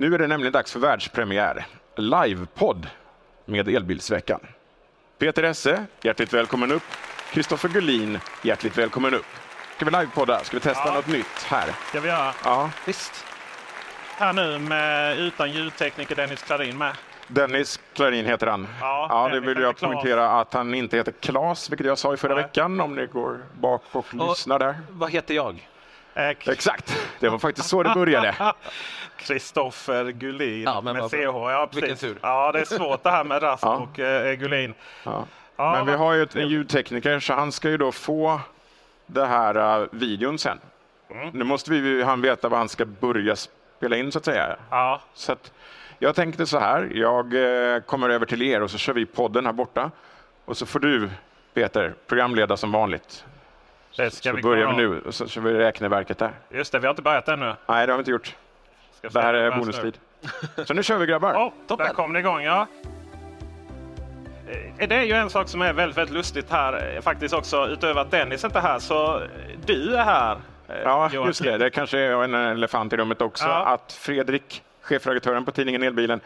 Nu är det nämligen dags för världspremiär. Livepodd med Elbilsveckan. Peter Esse, hjärtligt välkommen upp. Kristoffer Gullin, hjärtligt välkommen upp. Ska vi livepodda? Ska vi testa Ja. något nytt här? Ska vi göra? Ja. Visst. Här nu med, utan ljudtekniker Dennis Klarin med. Dennis Klarin heter han. Ja, ja det vill jag poängtera att han inte heter Klas, vilket jag sa i förra Nej. veckan, om ni går bak och lyssnar där. Vad heter jag? Eh, Exakt, det var faktiskt så det började. Kristoffer Gullin Ja, men med vad CH. Ja, Vilken precis. tur. Ja, det är svårt det här med Rasp Ja. och eh, Gullin. Ja. Ja, Men vi har ju ett- en ljudtekniker, så han ska ju då få det här uh, videon sen. Mm. Nu måste vi, han veta vad han ska börja spela in, så att säga. Ja, Så att jag tänkte så här, jag eh, kommer över till er och så kör vi podden här borta. Och så får du, Peter, programleda som vanligt. det ska Så vi börjar vi nu och så kör vi räkneverket där. Just det, vi har inte börjat ännu. Nej, det har vi inte gjort. Ska Det här är bonustid. Så nu kör vi grabbar. Ja, Toppen. där kom det igång ja. Eh, Det är ju en sak som är väldigt, väldigt lustigt här eh, faktiskt också. Utöver att Dennis inte är här så eh, du är här. Ja, Johan. just det. Det kanske är en elefant i rummet också. Ja. Att Fredrik, chefredaktören på tidningen Elbilen,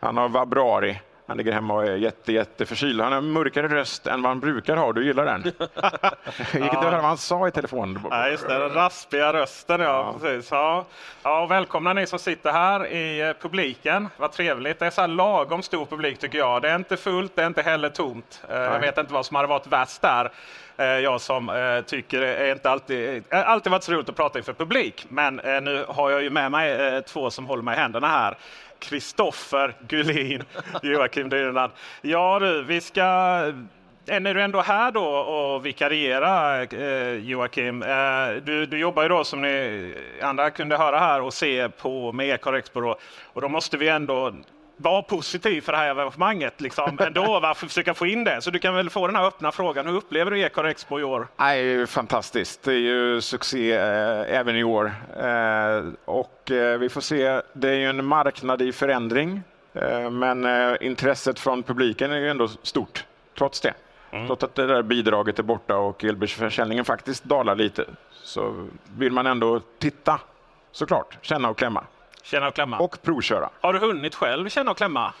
han har vabruari. Han ligger hemma och är jätte, jätte förkyld. Han har mörkare röst än vad han brukar ha. Du gillar den? Gick inte att höra vad han sa i telefon? Ja, just det. Den raspiga rösten, ja. Ja. Precis. Ja. Ja, välkomna ni som sitter här i eh, publiken. Vad trevligt. Det är så här lagom stor publik tycker jag. Det är inte fullt, det är inte heller tomt. Eh, Jag vet inte vad som hade varit värst där. Eh, Jag som tycker det är inte alltid, alltid varit så roligt att prata inför publik. Men nu har jag ju med mig två som håller mig i händerna här. Kristoffer Gullin, Joakim Dyreland. Ja du, vi ska eh, är du ändå här då och vikarierar eh, Joakim? Eh, du, du jobbar ju då som ni andra kunde höra här och se på med Eco Expo då. Och då måste vi ändå vara positiv för det här evenemanget liksom ändå. Varför försöka få in det? Så du kan väl få den här öppna frågan. Hur upplever du Eco Expo i år? Det är ju fantastiskt. Det är ju succé eh, även i år. Eh, och eh, vi får se. Det är ju en marknad i förändring. Eh, men eh, intresset från publiken är ju ändå stort, trots det. Trots att det där bidraget är borta och elbilsförsäljningen faktiskt dalar lite så vill man ändå titta, såklart, känna och klämma. Känna och klämma. Och provköra Har du hunnit själv känna och klämma?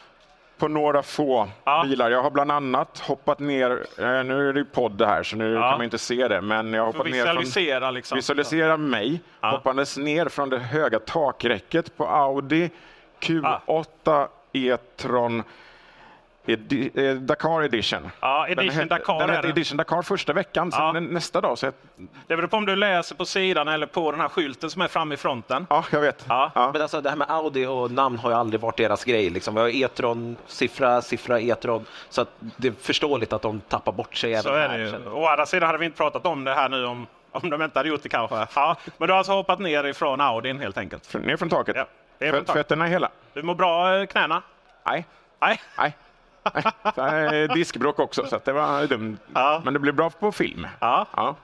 på några få Ja. bilar. Jag har bland annat hoppat ner, eh, nu är det ju podd här så nu Ja. kan man inte se det, men jag har hoppat ner från visualisera liksom. visualisera mig Ja. hoppandes ner från det höga takräcket på Audi Q8 e-tron Edi- eh, Dakar Edition. Ja, Den Edition hette- Dakar Den är hette. Edition Dakar första veckan, sen Ja. den- nästa dag. Så jag, Det beror på om du läser på sidan eller på den här skylten som är framme i fronten. ja, jag vet. Ja. Men alltså det här med Audi och namn har ju aldrig varit deras grej. Liksom. Vi har E-tron, siffra, siffra, E-tron. Så att det är förståeligt att de tappar bort sig Så även är här. det ju. känner jag. Å andra sidan hade vi inte pratat om det här nu om, om de inte hade gjort det kanske. Ja, men du har alltså hoppat ner ifrån Audin helt enkelt. Ner från taket. Ja. Fötterna hela. Du mår bra i knäna? Nej, Nej. nej. nej. Diskbråck också, så det var dumt. Ja. Men det blev bra på film. Ja. Ja.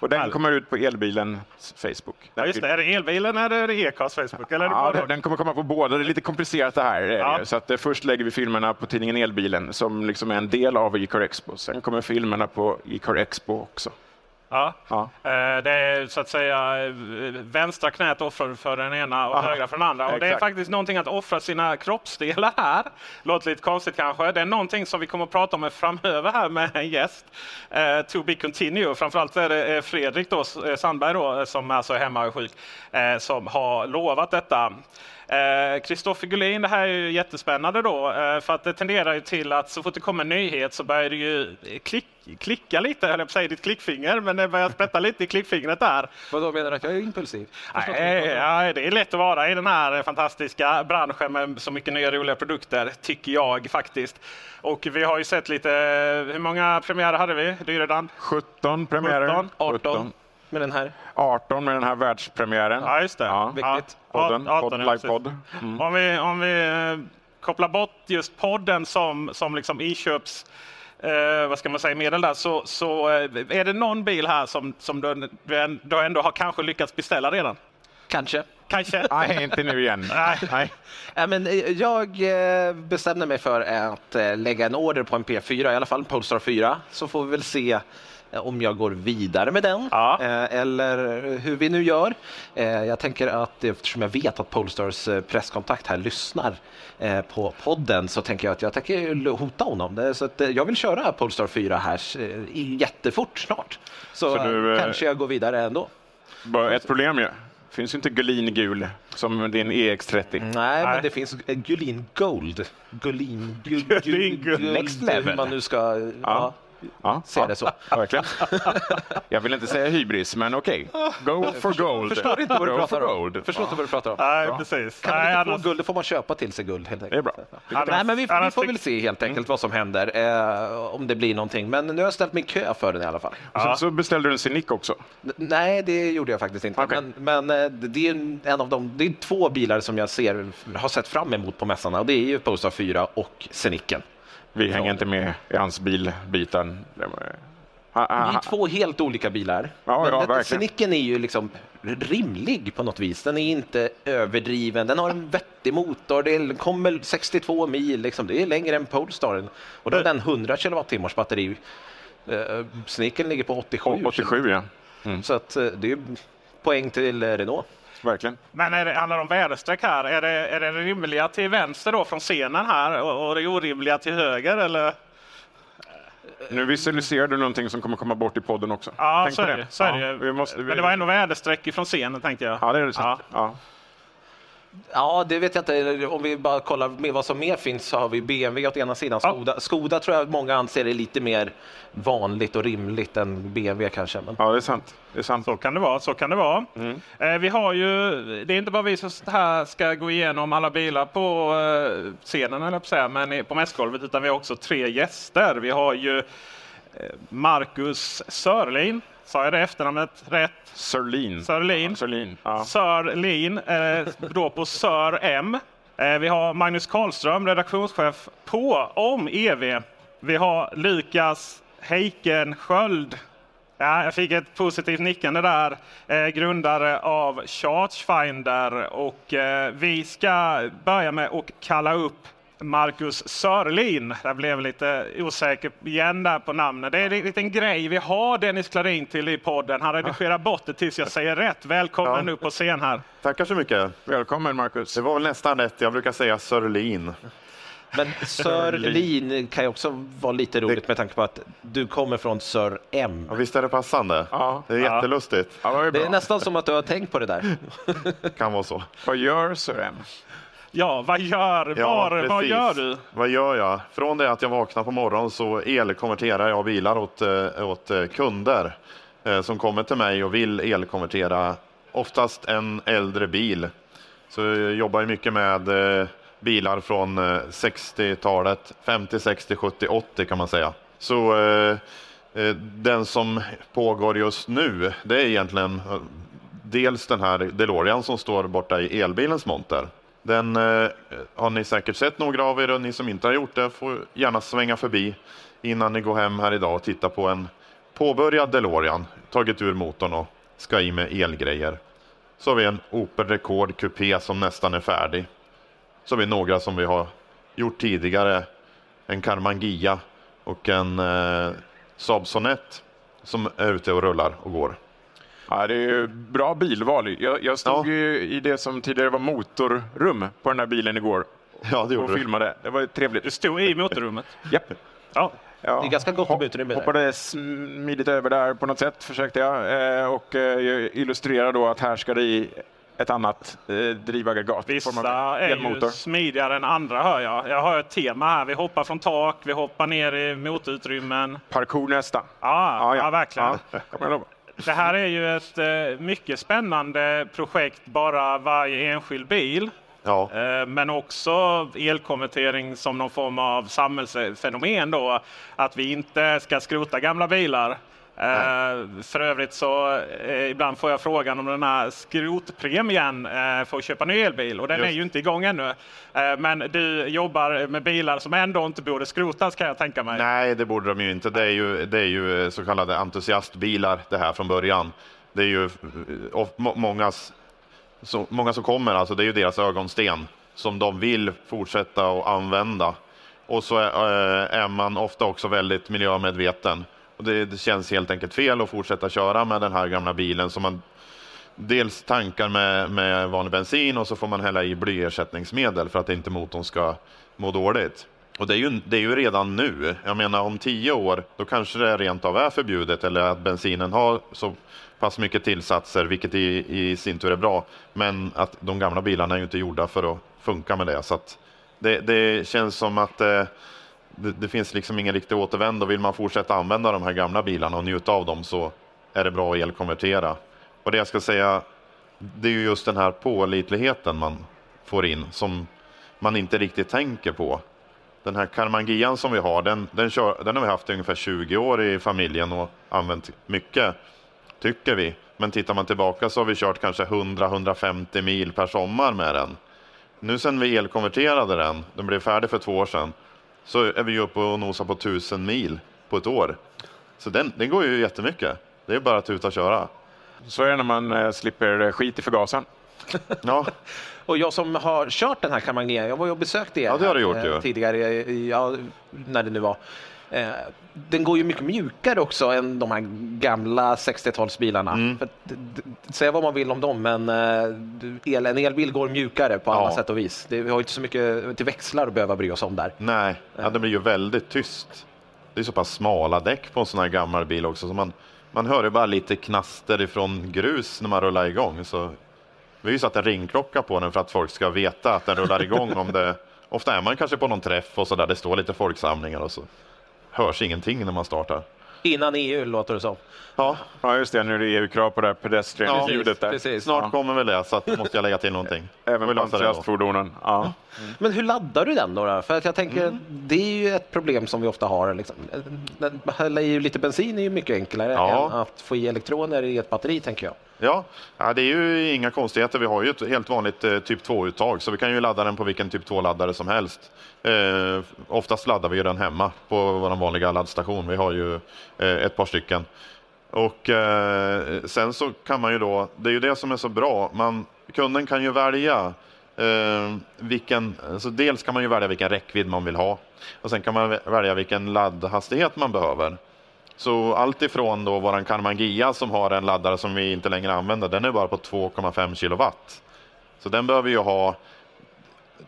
Och den kommer ut på elbilens Facebook. Ja, just det. Är det elbilen eller är det Ecast Facebook? Eller Ja, det- den kommer komma på båda. Det är lite komplicerat det här. är det Ja. Så att, eh, först lägger vi filmerna på tidningen Elbilen som liksom är en del av Ecar Expo. Sen kommer filmerna på Ecar Expo också. Ja. Ja. Eh, Det är så att säga eh, vänstra knät offrar för den ena och Aha. högra för den andra. Och det är faktiskt någonting att offra sina kroppsdelar här. Låter lite konstigt kanske. Det är någonting som vi kommer att prata om framöver här med en gäst. Eh, to be continue. Framförallt är det Fredrik då, Sandberg då, som alltså är hemma och är sjuk, som har lovat detta. Kristoffer Gullin, det här är ju jättespännande då, eh, för att det tenderar ju till att så fort det kommer en nyhet så börjar det ju klick, klicka lite, höll jag på att säga, ditt klickfinger, men det börjar sprätta lite i klickfingret där. Vadå, menar du att jag är impulsiv? Nej, ja, det är lätt att vara i den här fantastiska branschen med så mycket nya roliga produkter, tycker jag faktiskt. Och vi har ju sett lite, hur många premiärer hade vi? Dyredan? 17 premiärer. 17, 18 med den här. 18 med den här världspremiären. Ja, just det. Ja. Viktigt. Podden, Ja, 18, podd, livepodd. Mm. Om vi, om vi eh, kopplar bort just podden som, som liksom inköps eh, vad ska man säga, medel där så, så eh, är det någon bil här som, som du, du än- du ändå har kanske lyckats beställa redan? Kanske. Kanske? Nej, inte nu igen. Nej. Nej. Ja, men, eh, jag eh, bestämde mig för att eh, lägga en order på en P4, i alla fall en Polestar 4, så får vi väl se om jag går vidare med den Ja. eh, eller hur vi nu gör. Eh, Jag tänker att eftersom jag vet att Polestars eh, presskontakt här lyssnar eh, på podden så tänker jag att jag tänker hota honom. Det- Så eh, jag vill köra Polestar 4 här eh, jättefort snart. Så, Så du, eh, eh, kanske jag går vidare ändå. Bara ett problem ju. Finns ju inte Gullin gul som din EX30. Nej, Nej. men det finns eh, Gullin Gold. Gullin, gu, gu, Gullin Gold. Next level. Man nu ska ja. Ja, se ja. det så. Ja, verkligen. Jag vill inte säga hybris, men okej. Go for gold. Förstår inte vad du pratar om. Förstår inte vad du pratar om. Nej, precis. Kan man Nej, inte annars- få guld, då får man köpa till sig guld helt enkelt. Det är bra. Ja, nej, men vi, vi annars får väl se helt enkelt vad som händer, eh, om det blir någonting. Men nu har jag ställt mig i kö för den i alla fall. Så, så beställde du en Scenic också. Nej, det gjorde jag faktiskt inte. Okej. Men, men eh, det är en av de, det är två bilar som jag ser, har sett fram emot på mässan och det är ju Polestar 4 och Sceniken. Vi hänger inte med i hans bilbiten. Det var- Ha- ha- Det ha- är två helt olika bilar. Ja, ja, den-. Sceniken är ju liksom rimlig på något vis. Den är inte överdriven. Den har en vettig motor. Det kommer 62 mil. Liksom. Det är längre än Polestaren. Och då har den 100 kilowattimmars batteri. Uh, Sceniken ligger på 87. 87, ja. Så att, eh, det är poäng till eh, Renault. Verkligen. Men är det, handlar det om väderstreck här? Är det, är det rimliga till vänster då från scenen här och, och det orimliga till höger? Eller? Nu visualiserar du någonting som kommer komma bort i podden också. Ja, Tänk så är det. Så är det. Ja, vi måste, Men det var ändå väderstreck ifrån scenen tänkte jag. Ja, det är det. sant. Ja. Ja, det vet jag inte. Om vi bara kollar med vad som mer finns så har vi BMW åt ena sidan. Ja. Skoda, Skoda tror jag många anser är lite mer vanligt och rimligt än BMW kanske. Men... ja, det är sant. Det är sant. Så kan det vara. Så kan det vara. Mm. Eh, vi har ju, det är inte bara vi som här ska gå igenom alla bilar på eh, scenen, eller på, att säga, men på mässgolvet, utan vi har också tre gäster. Vi har ju eh, Marcus Sörlin. Sa jag det efternamnet rätt? Sörlin. Sörlin. Sörlin. Ja. Sörlin, eh, då på Sör M. Eh, vi har Magnus Karlström, redaktionschef på Om EV. Vi har Lukas Heiken Sköld. Ja, jag fick ett positivt nickande där. Eh, grundare av Chargefinder. Och eh, vi ska börja med att kalla upp Marcus Sörlin. Jag blev lite osäker igen där på namnet. Det är en liten grej vi har Dennis Klarin till i podden. Han redigerar bort det tills jag säger rätt. Välkommen Ja. nu på scen här. Tackar så mycket. Välkommen Marcus. Det var väl nästan rätt. Jag brukar säga Sörlin. Men Sörlin kan ju också vara lite roligt med tanke på att du kommer från Sör M. Ja, visst är det passande? Ja. Det är Ja. jättelustigt. Ja, Det bra. är nästan som att du har tänkt på det där. Kan vara så. Vad gör Sir M? Ja, vad gör, Ja, var, vad gör du? Vad gör jag? Från det att jag vaknar på morgonen så elkonverterar jag bilar åt, eh, åt eh, kunder eh, som kommer till mig och vill elkonvertera oftast en äldre bil. Så jag jobbar mycket med bilar från eh, 60-talet, 50, 60, 70, 80 kan man säga. Så den som pågår just nu, det är egentligen dels den här DeLorean som står borta i elbilens monter. Den eh, har ni säkert sett några av er och ni som inte har gjort det får gärna svänga förbi innan ni går hem här idag och titta på en påbörjad DeLorean, tagit ur motorn och ska i med elgrejer. Så har vi en Opel Rekord Coupé som nästan är färdig. Så har vi några som vi har gjort tidigare. En Carmangia och en eh, Saab Sonett som är ute och rullar och går. Ja, det är ju bra bilval. Jag, jag stod Ja. ju i det som tidigare var motorrum på den här bilen igår Ja, det och filmade. Det var ju Du trevligt. stod i motorrummet. Japp. Ja. Ja. Det är ganska gott om utrymme där. Hoppade smidigt över där på något sätt försökte jag eh, och eh, illustrera då att här ska det i ett annat eh, drivaggregat. i form av Vissa är elmotor. ju smidigare än andra hör jag. Jag har ett tema här. Vi hoppar från tak, vi hoppar ner i motorutrymmen. Parkour nästa. Ja, ja, verkligen. Ja, kommer jag lova. Det här är ju ett eh, mycket spännande projekt, bara varje enskild bil. Ja, Eh, Men också elkonvertering som någon form av samhällsfenomen då. Att vi inte ska skrota gamla bilar. Eh, för övrigt så eh, ibland får jag frågan om den här skrotpremien eh, för att köpa ny elbil och den Just. är ju inte igång ännu. Men du jobbar med bilar som ändå inte borde skrotas kan jag tänka mig. nej det borde de ju inte. Det är ju, det är ju så kallade entusiastbilar det här från början. Det är ju mångas, så, många som kommer, alltså det är ju deras ögonsten som de vill fortsätta att använda. Och så är, är man ofta också väldigt miljömedveten. Och det, det känns helt enkelt fel att fortsätta köra med den här gamla bilen som man dels tankar med, med vanlig bensin och så får man hälla i blyersättningsmedel för att inte motorn ska må dåligt. Och det är, ju, det är ju redan nu. Jag menar om tio år, då kanske det rent av är förbjudet eller att bensinen har så pass mycket tillsatser, vilket i, i sin tur är bra. Men att de gamla bilarna är ju inte gjorda för att funka med det. Så att det, det känns som att eh, det, det finns liksom ingen riktig återvändo. Vill man fortsätta använda de här gamla bilarna och njuta av dem så är det bra att elkonvertera. Och det jag ska säga, det är ju just den här pålitligheten man får in som man inte riktigt tänker på. Den här Karmangian som vi har, den, den, kör, den har vi haft i ungefär 20 år i familjen och använt mycket, tycker vi. Men tittar man tillbaka så har vi kört kanske 100-150 mil per sommar med den. Nu sen vi elkonverterade den, den blev färdig för två år sedan, så är vi ju uppe och nosar på 1000 mil på ett år. Så den, den går ju jättemycket. Det är bara att tuta och köra. Så är det när man eh, slipper eh, skit i förgasaren. Ja, Och jag som har kört den här Carmagnen, jag var ju och besökte er Ja, det har du här, gjort eh, ju. tidigare, i- ja, när det nu var. Eh, Den går ju mycket mjukare också än de här gamla 60-talsbilarna. Mm. För, säga vad man vill om dem, men eh, el, en elbil går mjukare på alla Ja. sätt och vis. Det, vi har ju inte så mycket till växlar att behöva bry oss om där. nej, ja, det blir ju väldigt tyst. Det är så pass smala däck på en sån här gammal bil också, så man, man hör ju bara lite knaster ifrån grus när man rullar igång. Så vi har ju satt en ringklocka på den för att folk ska veta att den rullar igång. om det, ofta är man kanske på någon träff och så där, det står lite folksamlingar och så hörs ingenting när man startar. Innan EU låter det som. Ja, Ja, just det. Nu är det EU-krav på det här pedestrian-ljudet där. precis. snart Ja. kommer väl det, så att, måste jag lägga till någonting. Även då. entusiastfordonen. Ja. Men hur laddar du den då? då? För att jag tänker, Mm. det är ju ett problem som vi ofta har. Liksom. Hälla i lite bensin är ju mycket enklare Ja. än att få i elektroner i ett batteri, tänker jag. Ja, ja, det är ju inga konstigheter. Vi har ju ett helt vanligt eh, typ 2-uttag, så vi kan ju ladda den på vilken typ 2-laddare som helst. Eh, oftast laddar vi ju den hemma på vår vanliga laddstation. Vi har ju eh, ett par stycken. Och eh, sen så kan man ju då, det är ju det som är så bra, man, kunden kan ju välja eh, vilken, alltså dels kan man ju välja vilken räckvidd man vill ha och sen kan man välja vilken laddhastighet man behöver. Så allt ifrån då våran Karmangia som har en laddare som vi inte längre använder, den är bara på 2,5 kilowatt. Så den behöver ju ha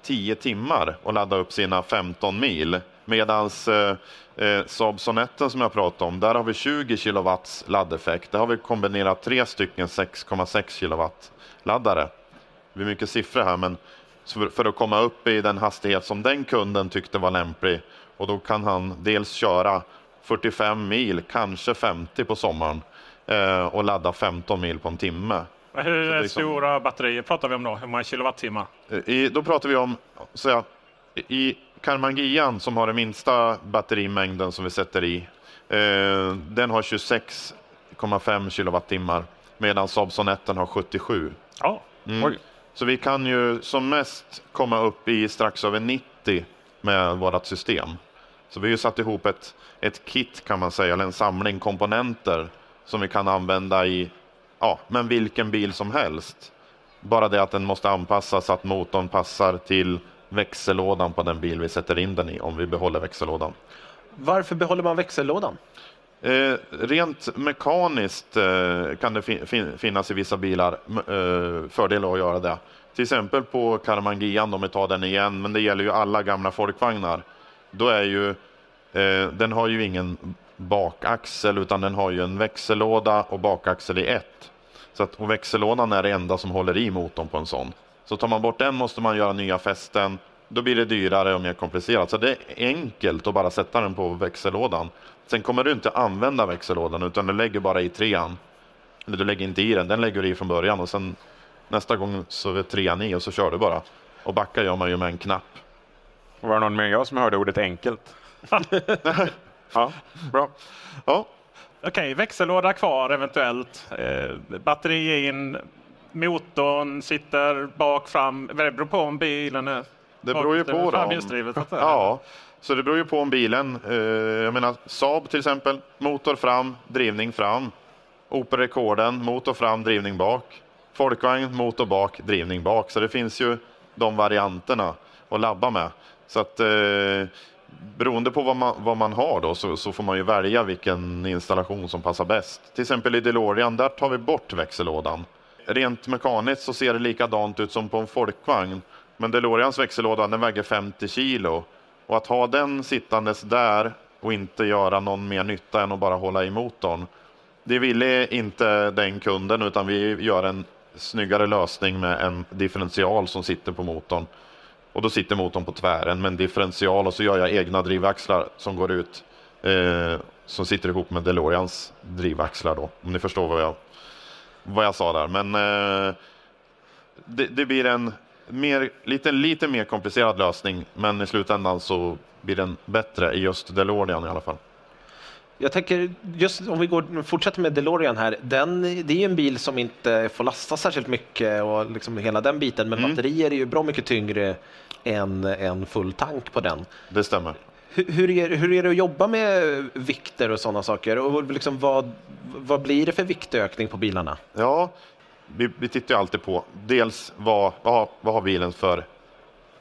10 timmar och ladda upp sina 15 mil. Medans eh, eh, Saab Sonetten som jag pratade om, där har vi 20 kilowatts laddeffekt. Där har vi kombinerat tre stycken 6,6 kilowatt laddare. Det blir mycket siffror här, men för att komma upp i den hastighet som den kunden tyckte var lämplig och då kan han dels köra 45 mil, kanske 50 på sommaren eh, och ladda 15 mil på en timme. Hur är som- stora batterier pratar vi om då? Hur många kilowattimmar? I, då pratar vi om, så jag, i Karmangian som har den minsta batterimängden som vi sätter i, eh, den har 26,5 kilowattimmar medan Saab Sonetten har 77. Ja, Mm. Så vi kan ju som mest komma upp i strax över 90 med vårt system. Så vi har ju satt ihop ett, ett kit kan man säga, eller en samling komponenter som vi kan använda i ja, men vilken bil som helst. Bara det att den måste anpassas så att motorn passar till växellådan på den bil vi sätter in den i, om vi behåller växellådan. Varför behåller man växellådan? Eh, rent mekaniskt eh, kan det fin finnas i vissa bilar eh, fördelar att göra det. Till exempel på Karamangian, om vi tar den igen, men det gäller ju alla gamla folkvagnar. Då är ju, eh, den har ju ingen bakaxel utan den har ju en växellåda och bakaxel i ett. Så att, och växellådan är det enda som håller i motorn på en sån. Så tar man bort den måste man göra nya fästen. Då blir det dyrare och mer komplicerat. Så det är enkelt att bara sätta den på växellådan. Sen kommer du inte använda växellådan utan du lägger bara i trean. Eller du lägger inte i den, den lägger du i från början och sen nästa gång så är trean i och så kör du bara. Och backa gör man ju med en knapp. Var det någon mer jag som hörde ordet enkelt? ja, bra. Ja. Okej, okay, växellåda kvar eventuellt. Eh, batteri in, motorn sitter bak, fram. Det beror på om bilen är Det beror ju på. Då. Ja, så det beror ju på om bilen, eh, jag menar Saab till exempel, motor fram, drivning fram. Opel Rekorden, motor fram, drivning bak. Folkvagn, motor bak, drivning bak. Så det finns ju de varianterna att labba med. Så att eh, beroende på vad man, vad man har då så, så, får man ju välja vilken installation som passar bäst. Till exempel i DeLorean, där tar vi bort växellådan. Rent mekaniskt så ser det likadant ut som på en folkvagn. Men DeLoreans växellåda den väger 50 kilo. Och att ha den sittandes där och inte göra någon mer nytta än att bara hålla i motorn. Det ville inte den kunden utan vi gör en snyggare lösning med en differential som sitter på motorn. Och då sitter motorn på tvären med en differential och så gör jag egna drivaxlar som går ut. Eh, som sitter ihop med DeLoreans drivaxlar då. Om ni förstår vad jag, vad jag sa där. Men eh, det, det, blir en mer, lite, lite mer komplicerad lösning. Men i slutändan så blir den bättre i just DeLorean i alla fall. Jag tänker, just om vi går, fortsätter med DeLorean här, den, det är ju en bil som inte får lasta särskilt mycket och liksom hela den biten, men mm. batterier är ju bra mycket tyngre än en full tank på den. Det stämmer. Hur, hur, är, hur är det att jobba med vikter och sådana saker? Och liksom vad, vad blir det för viktökning på bilarna? Ja, vi, vi tittar ju alltid på dels vad, vad, har, vad har bilen för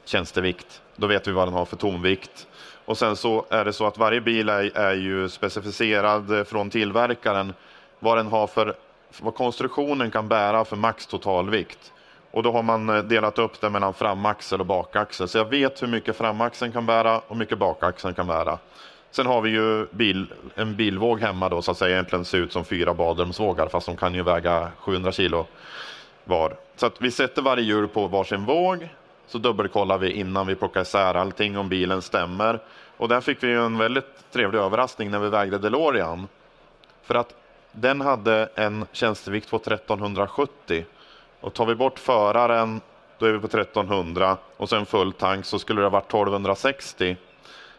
tjänstevikt? Då vet vi vad den har för tonvikt. Och sen så är det så att varje bil är, är ju specificerad från tillverkaren vad den har för vad konstruktionen kan bära för max totalvikt. Och då har man eh, delat upp det mellan framaxel och bakaxel. Så jag vet hur mycket framaxeln kan bära och hur mycket bakaxeln kan bära. Sen har vi ju bil, en bilvåg hemma då så att säga egentligen ser ut som fyra badrumsvågar fast de kan ju väga 700 kilo var. Så att vi sätter varje hjul på varsin våg så dubbelkollar vi innan vi plockar isär allting om bilen stämmer. Och där fick vi en väldigt trevlig överraskning när vi vägde DeLorean. För att den hade en tjänstevikt på 1370 och tar vi bort föraren då är vi på 1300 och sen full tank så skulle det ha varit 1260.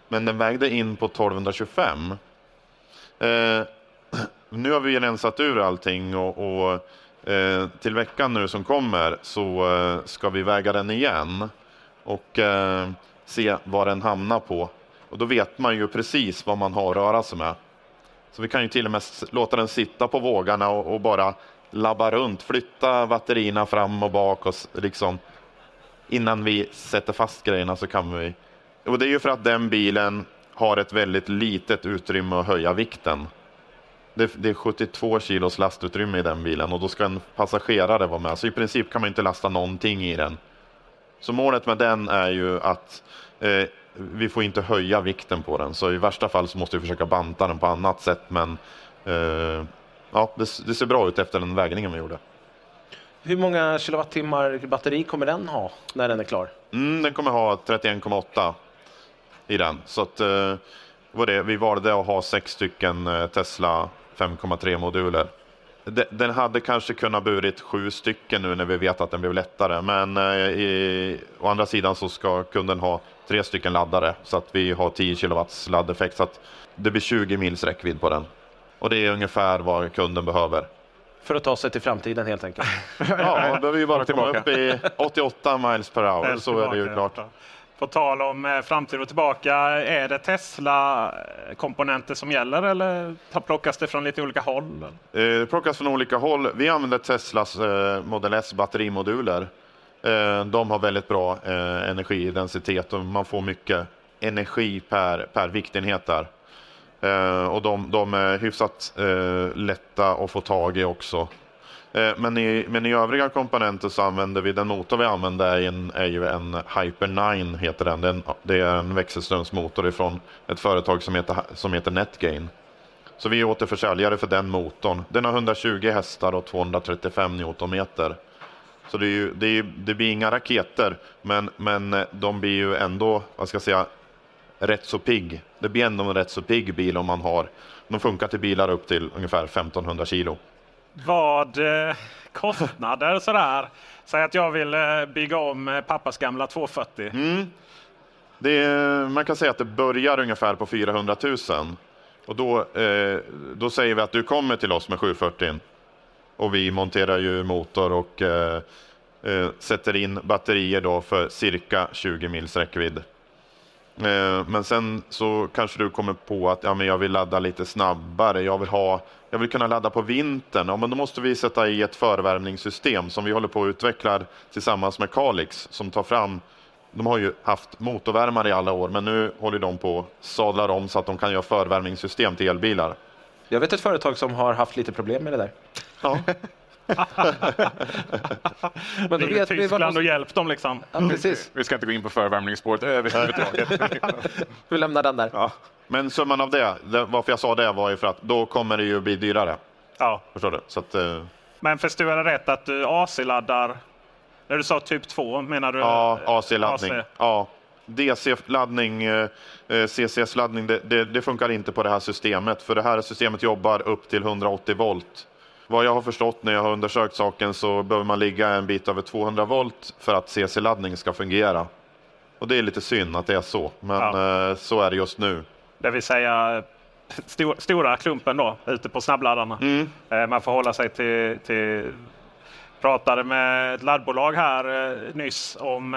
Men den vägde in på 1225. Eh, nu har vi rensat ur allting och, och eh, till veckan nu som kommer så eh, ska vi väga den igen och eh, se vad den hamnar på. Och då vet man ju precis vad man har att röra sig med. Så vi kan ju till och med låta den sitta på vågarna och, och bara labba runt, flytta batterierna fram och bak och liksom innan vi sätter fast grejerna så kan vi. Och det är ju för att den bilen har ett väldigt litet utrymme att höja vikten. Det, det är 72 kilos lastutrymme i den bilen och då ska en passagerare vara med. Så i princip kan man inte lasta någonting i den. Så målet med den är ju att eh, vi får inte höja vikten på den. Så i värsta fall så måste vi försöka banta den på annat sätt. Men eh, ja, det, det, ser bra ut efter den vägningen vi gjorde. Hur många kilowattimmar batteri kommer den ha när den är klar? Mm, den kommer ha 31,8 i den. Så att, eh, var det, vi valde att ha sex stycken eh, Tesla 5,3 moduler. Den hade kanske kunnat burit sju stycken nu när vi vet att den blev lättare. Men eh, i, å andra sidan så ska kunden ha tre stycken laddare så att vi har 10 kW laddeffekt. Så att det blir 20 mils räckvidd på den. Och det är ungefär vad kunden behöver. För att ta sig till framtiden helt enkelt? ja, man behöver ju bara komma upp i 88 miles per hour så är det ju klart. På tal om eh, framtid och tillbaka, är det Tesla-komponenter som gäller eller plockas det från lite olika håll? Eh, det plockas från olika håll. Vi använder Teslas eh, Model S batterimoduler. De har väldigt bra energidensitet och man får mycket energi per, per viktenhet där. Och de, de är hyfsat lätta att få tag i också. Eh, men i, men i övriga komponenter så använder vi, den motor vi använder är, en, är ju en Hyper 9 heter den. den. Det är en växelströmsmotor ifrån ett företag som heter, som heter Netgain. Så vi är återförsäljare för den motorn. Den har 120 hästar och 235 Newtonmeter. Så det, är ju, det, är, det blir inga raketer, men, men eh, de blir ju ändå, vad ska jag säga, rätt så pigg. Det blir ändå en rätt så pigg bil om man har. De funkar till bilar upp till ungefär 1500 kilo. Vad eh, kostnader sådär. Säg att jag vill eh, bygga om eh, pappas gamla 240. Mm. Det, man kan säga att det börjar ungefär på 400 000. Och då, eh, då säger vi att du kommer till oss med 740. Och vi monterar ju motor och eh, eh, sätter in batterier då för cirka 20 mils räckvidd. Eh, men sen så kanske du kommer på att ja, men jag vill ladda lite snabbare. Jag vill, ha, jag vill kunna ladda på vintern. Ja, men då måste vi sätta i ett förvärmningssystem som vi håller på att utveckla tillsammans med Calix som tar fram de har ju haft motorvärmare i alla år, men nu håller de på att sadla om så att de kan göra förvärmningssystem till elbilar. Jag vet ett företag som har haft lite problem med det där. Ja. Men då vet Tyskland vi och hjälp dem liksom. Ja, precis. Vi ska inte gå in på förvärmningsspåret överhuvudtaget. vi lämnar den där. Ja. Men summan av det, varför jag sa det var ju för att då kommer det ju bli dyrare. Ja. Förstår du? Så att, eh... Men förstår jag rätt att du AC-laddar? När du sa typ 2 menar du? Ja, AC-laddning. AC. Ja. DC-laddning, eh, eh CCS-laddning, det, det, det, funkar inte på det här systemet. För det här systemet jobbar upp till 180 volt. Vad jag har förstått när jag har undersökt saken så behöver man ligga en bit över 200 volt för att CC-laddning ska fungera. Och det är lite synd att det är så, men ja. Eh, så är det just nu. Det vill säga stor, stora klumpen då ute på snabbladdarna. Mm. Eh, man får hålla sig till, till pratade med ett laddbolag här eh, nyss om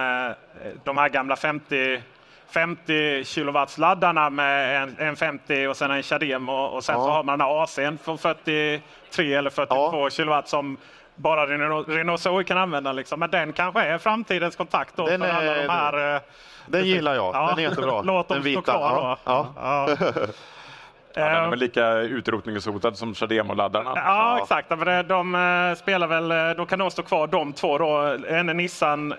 de här gamla 50 50 kilowatts laddarna med en, en 50 och sen en Chadem och, sen ja. så har man den här AC'n för 43 eller 42 ja. kilowatt som bara Renault, Zoe kan använda. Liksom. Men den kanske är framtidens kontakt då den för är, alla de här. Eh, den gillar jag. Ja. Den är jättebra. Låt dem den stå kvar då. Ja. Den är väl lika utrotningshotad som Chademo-laddarna. Ja, ja, exakt. De, de uh, spelar väl, eh, då kan de stå kvar de två då. En Nissan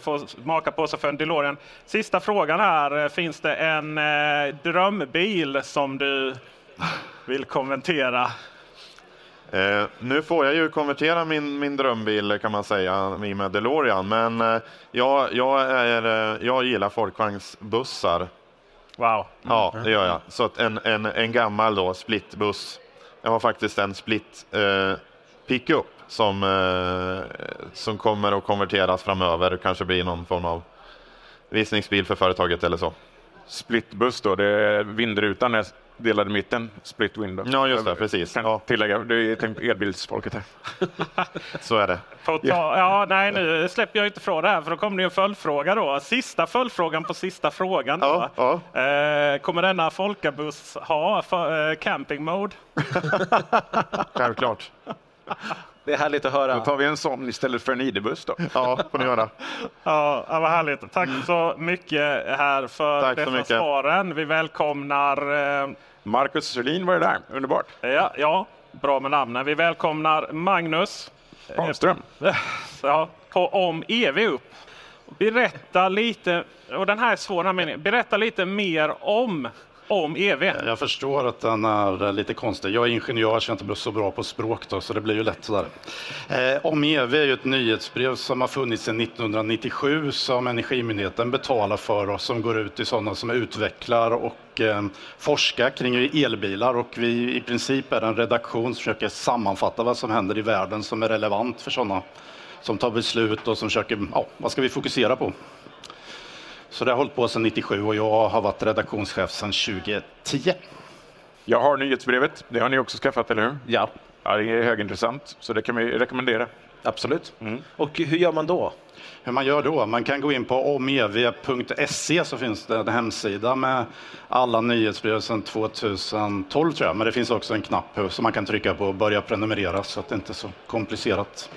får smaka på sig för en DeLorean. Sista frågan här. Finns det en drömbil som du vill kommentera? Eh, nu får jag ju konvertera min, min drömbil kan man säga i med DeLorean, men eh, jag, jag, är, jag gillar folkvagnsbussar. Wow. Ja, det gör jag. Så att en, en, en gammal då, splitbuss. Jag har faktiskt en split eh, pickup som, eh, som kommer att konverteras framöver. Det kanske blir någon form av visningsbil för företaget eller så. Splitbuss då, det är vindrutan är delad i mitten, split window. Ja, just det, precis. Kan ja. tillägga, det är tänkt elbilsfolket här. Så är det. Ta, ja, nej, nu släpper jag inte från det här för då kommer det en följdfråga då. Sista följdfrågan på sista frågan. Då. Ja, ja. Eh, kommer denna folkabuss ha för, eh, camping mode? Självklart. Det är härligt att höra. Då tar vi en sån istället för en ID-buss då. Ja, får ni göra. Ja, vad härligt. Tack så mycket här för Tack dessa svaren. Vi välkomnar eh... Marcus Sörlin var det där. Underbart. Ja, ja, bra med namnen. Vi välkomnar Magnus Holmström. Ja, på Om EV upp. Berätta lite, och den här är svår, meningen. berätta lite mer om om EV. Jag förstår att den är eh, lite konstig. Jag är ingenjör så jag är inte så bra på språk då, så det blir ju lätt sådär. Eh, om EV är ju ett nyhetsbrev som har funnits sedan 1997 som Energimyndigheten betalar för och som går ut till sådana som utvecklar och eh, forskar kring elbilar och vi i princip är en redaktion som försöker sammanfatta vad som händer i världen som är relevant för sådana som tar beslut och som försöker, ja, vad ska vi fokusera på? Så det har hållit på sedan 97 och jag har varit redaktionschef sedan 2010. Jag har nyhetsbrevet. Det har ni också skaffat, eller hur? Ja. ja det är högintressant, så det kan vi rekommendera. Absolut. Mm. Och hur gör man då? hur man gör då? Man kan gå in på omev.se så finns det en hemsida med alla nyhetsbrev sedan 2012 tror jag. Men det finns också en knapp som man kan trycka på och börja prenumerera så att det inte är så komplicerat.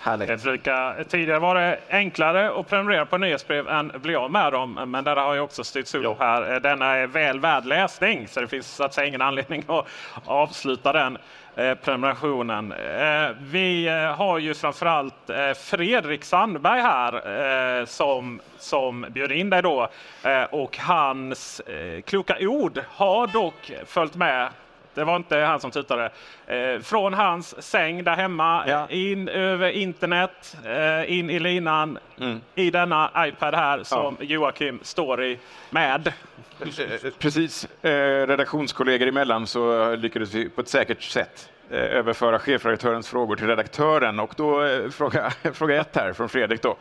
Härligt. Lika, tidigare var det enklare att prenumerera på nyhetsbrev än bli av med dem. Men det har ju också styrts upp här. Denna är väl värd läsning så det finns så att säga ingen anledning att avsluta den eh, prenumerationen. Eh, vi eh, har ju framförallt eh, Fredrik Sandberg här eh, som, som bjöd in dig då. Eh, och hans eh, kloka ord har dock följt med det var inte han som tutade. Eh, från hans säng där hemma, ja. in över internet, eh, in i linan, mm. i denna iPad här som ja. Joakim står i med. Eh, precis. Eh, redaktionskollegor emellan så lyckades vi på ett säkert sätt eh, överföra chefredaktörens frågor till redaktören. Och då eh, fråga, fråga ett här från Fredrik. Då.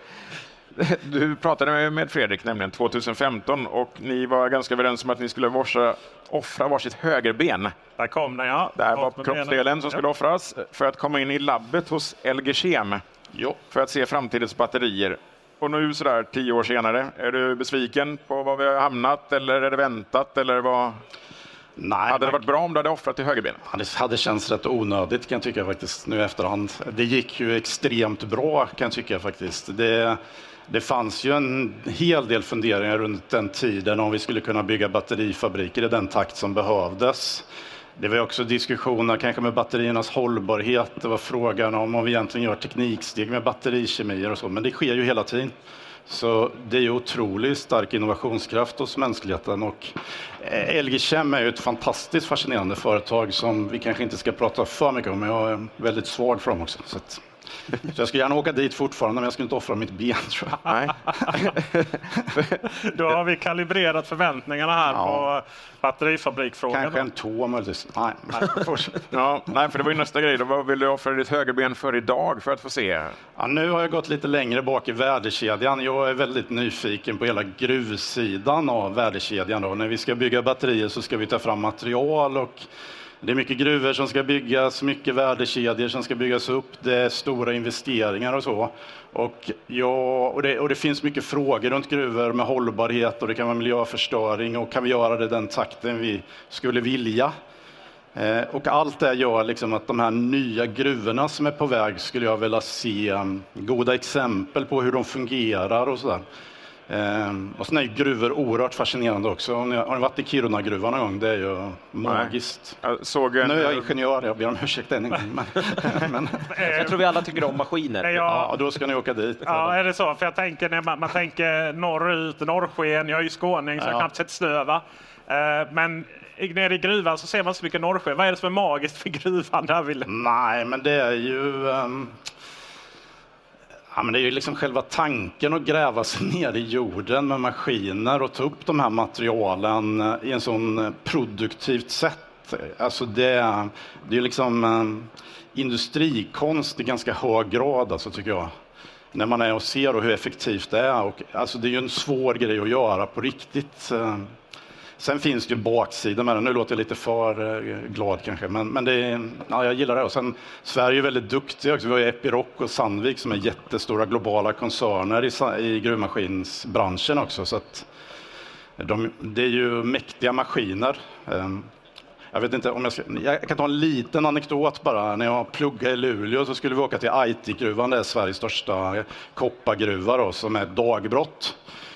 Du pratade med Fredrik nämligen 2015 och ni var ganska överens om att ni skulle varsa, offra varsitt högerben. Där kom den ja. Det här var kroppsdelen som skulle ja. offras för att komma in i labbet hos LG Chem jo. för att se framtidens batterier. Och nu sådär tio år senare, är du besviken på var vi har hamnat eller är det väntat eller vad? Nej, hade det varit bra om du hade offrat till högerben? Det hade känts rätt onödigt kan jag tycka faktiskt nu i efterhand. Det gick ju extremt bra kan jag tycka faktiskt. Det, det fanns ju en hel del funderingar runt den tiden om vi skulle kunna bygga batterifabriker i den takt som behövdes. Det var också diskussioner kanske med batteriernas hållbarhet. Det var frågan om om vi egentligen gör tekniksteg med batterikemier och så, men det sker ju hela tiden. Så det är ju otroligt stark innovationskraft hos mänskligheten och eh, LG Chem är ju ett fantastiskt fascinerande företag som vi kanske inte ska prata för mycket om, men jag är väldigt svag för dem också. Så jag skulle gärna åka dit fortfarande, men jag skulle inte offra mitt ben tror jag. Nej. Då har vi kalibrerat förväntningarna här ja. på batterifabrikfrågan. Kanske en tå möjligtvis. Nej. ja, nej, för det var ju nästa grej. Då. Vad vill du offra ditt högerben för idag för att få se? Ja, nu har jag gått lite längre bak i värdekedjan. Jag är väldigt nyfiken på hela gruvsidan av värdekedjan. Då. När vi ska bygga batterier så ska vi ta fram material och det är mycket gruvor som ska byggas, mycket värdekedjor som ska byggas upp, det är stora investeringar och så. Och, ja, och, det, och det finns mycket frågor runt gruvor med hållbarhet och det kan vara miljöförstöring och kan vi göra det i den takten vi skulle vilja? Eh, och allt det gör liksom att de här nya gruvorna som är på väg skulle jag vilja se mm, goda exempel på hur de fungerar och sådär. Ehm, och sen är ju gruvor oerhört fascinerande också. Har ni, har ni varit i Kiruna-gruvan någon gång? Det är ju magiskt. Jag såg en, nu är jag ingenjör, jag ber om ursäkt än en gång. Men, men, jag tror vi alla tycker om maskiner. Ja, ja då ska ni åka dit. Ja, är det så? För jag tänker när man, man tänker norrut, norrsken. Jag är ju skåning så jag har knappt sett snö. Va? Ehm, men nere i gruvan så ser man så mycket norrsken. Vad är det som är magiskt för gruvan? Där vill... Nej, men det är ju... Um Ja, men det är ju liksom själva tanken att gräva sig ner i jorden med maskiner och ta upp de här materialen eh, i en sån eh, produktivt sätt. Alltså det, det är liksom eh, industrikonst i ganska hög grad, alltså, tycker jag. När man är och ser hur effektivt det är. Och, alltså, det är ju en svår grej att göra på riktigt. Sen finns det ju baksidan med det. Nu låter jag lite för eh, glad kanske, men, men det är, ja, jag gillar det. Och sen, Sverige är väldigt duktiga också. Vi har ju Epiroc och Sandvik som är jättestora globala koncerner i, i gruvmaskinsbranschen också. Så att de, det är ju mäktiga maskiner. Ehm, jag vet inte om jag ska, jag kan ta en liten anekdot bara. När jag pluggade i Luleå så skulle vi åka till Aitikgruvan, det är Sveriges största koppargruva då, som är dagbrott.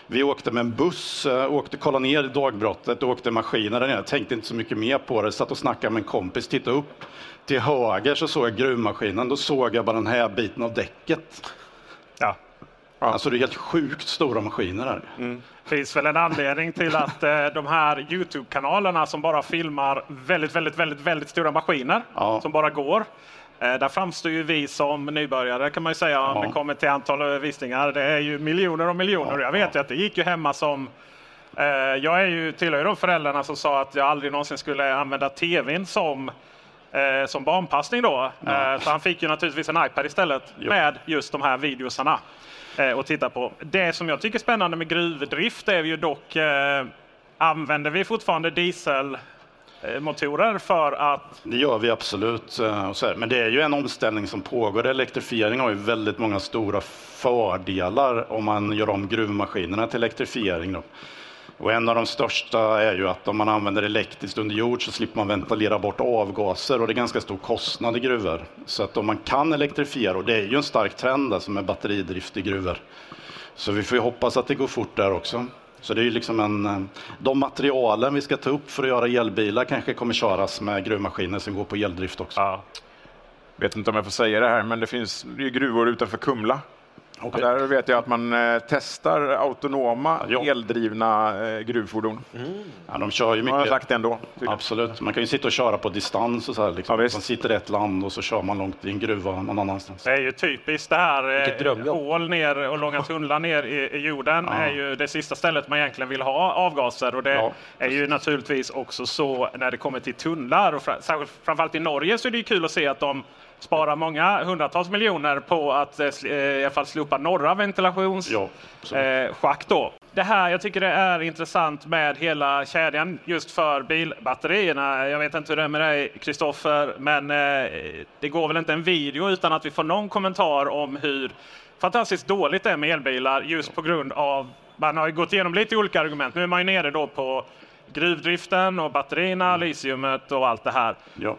Vi åkte med en buss, eh, åkte, kollade ner dagbrottet åkte maskiner där nere. Tänkte inte så mycket mer på det. Satt och snackade med en kompis, tittade upp. Till höger så såg jag gruvmaskinen. Då såg jag bara den här biten av däcket. Ja. Alltså det är helt sjukt stora maskiner här. Mm. Det finns väl en anledning till att eh, de här Youtube-kanalerna som bara filmar väldigt, väldigt, väldigt, väldigt stora maskiner ja. som bara går. Eh, där framstår ju vi som nybörjare kan man ju säga ja. om det kommer till antal visningar. Det är ju miljoner och miljoner. Ja, jag vet ju att det gick ju hemma som eh, jag är ju, tillhör ju de föräldrarna som sa att jag aldrig någonsin skulle använda tvn som, eh, som barnpassning då. Ja. så han fick ju naturligtvis en iPad istället jo. med just de här videosarna att titta på. Det som jag tycker är spännande med gruvdrift är ju dock, använder vi fortfarande diesel Eh, motorer för att... Det gör vi absolut. Eh, Men det är ju en omställning som pågår. Elektrifiering har ju väldigt många stora fördelar om man gör om gruvmaskinerna till elektrifiering. Då. Och en av de största är ju att om man använder elektriskt under jord så slipper man ventilera bort avgaser och det är ganska stor kostnad i gruvor. Så att om man kan elektrifiera, och det är ju en stark trend alltså med batteridrift i gruvor. Så vi får ju hoppas att det går fort där också. Så det är liksom en, eh, de materialen vi ska ta upp för att göra elbilar kanske kommer köras med gruvmaskiner som går på eldrift också. Ja. vet inte om jag får säga det här, men det finns det är gruvor utanför Kumla. Okej. Där vet jag att man eh, testar autonoma Ja. eldrivna eh, gruvfordon. Ja, de kör ju Man har mycket. sagt ändå. Absolut. Man kan ju sitta och köra på distans och så här. Liksom. Ja, man sitter i ett land och så kör man långt i en gruva någon annanstans. Det är ju typiskt det här eh, hål ner och långa tunnlar ner i, i jorden Ja. är ju det sista stället man egentligen vill ha avgaser. Och det Ja, är ju naturligtvis också så när det kommer till tunnlar. Och framförallt i Norge så är det ju kul att se att de sparar många hundratals miljoner på att eh, eh, i alla fall slopa norra ventilationsschakt. Ja, eh. Det här, jag tycker det är intressant med hela kedjan just för bilbatterierna. Jag vet inte hur det är med dig Kristoffer, men eh, det går väl inte en video utan att vi får någon kommentar om hur fantastiskt dåligt det är med elbilar just på grund av, man har ju gått igenom lite olika argument. Nu är man ju nere då på gruvdriften och batterierna, litiumet och allt det här. Ja.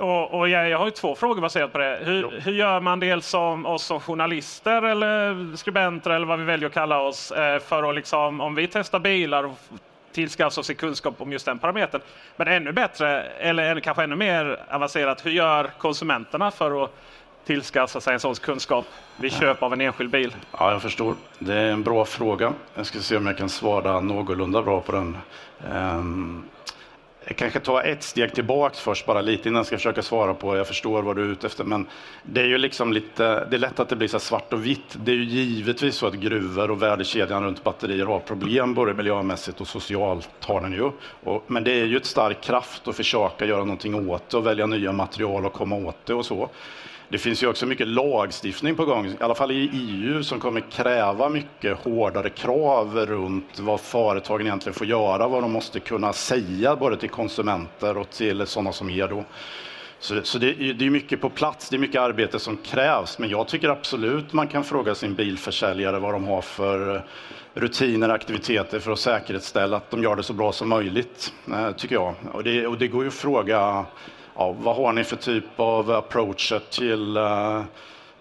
Och, och jag, jag har ju två frågor baserat på det. Hur, hur gör man dels som oss som journalister eller skribenter eller vad vi väljer att kalla oss eh, för att liksom, om vi testar bilar och tillskaffar oss kunskap om just den parametern. Men ännu bättre, eller kanske ännu mer avancerat, hur gör konsumenterna för att tillskaffa sig en sån kunskap vid köp av en enskild bil? ja, jag förstår. Det är en bra fråga. Jag ska se om jag kan svara någorlunda bra på den. Ehm, jag kanske ta ett steg tillbaks först, bara lite innan jag ska försöka svara på. Jag förstår vad du är ute efter, men det är ju liksom lite. Det är lätt att det blir så svart och vitt. Det är ju givetvis så att gruvor och värdekedjan runt batterier har problem, både miljömässigt och socialt har den ju. Och, men det är ju ett stark kraft att försöka göra någonting åt det och välja nya material och komma åt det och så. Det finns ju också mycket lagstiftning på gång, i alla fall i EU, som kommer kräva mycket hårdare krav runt vad företagen egentligen får göra, vad de måste kunna säga både till konsumenter och till sådana som er då. Så, så det, är- det är mycket på plats, det är mycket arbete som krävs, men jag tycker absolut man kan fråga sin bilförsäljare vad de har för eh, rutiner och aktiviteter för att säkerställa att de gör det så bra som möjligt, eh, tycker jag. Och det, och det går ju att fråga ja, vad har ni för typ av approacher till eh,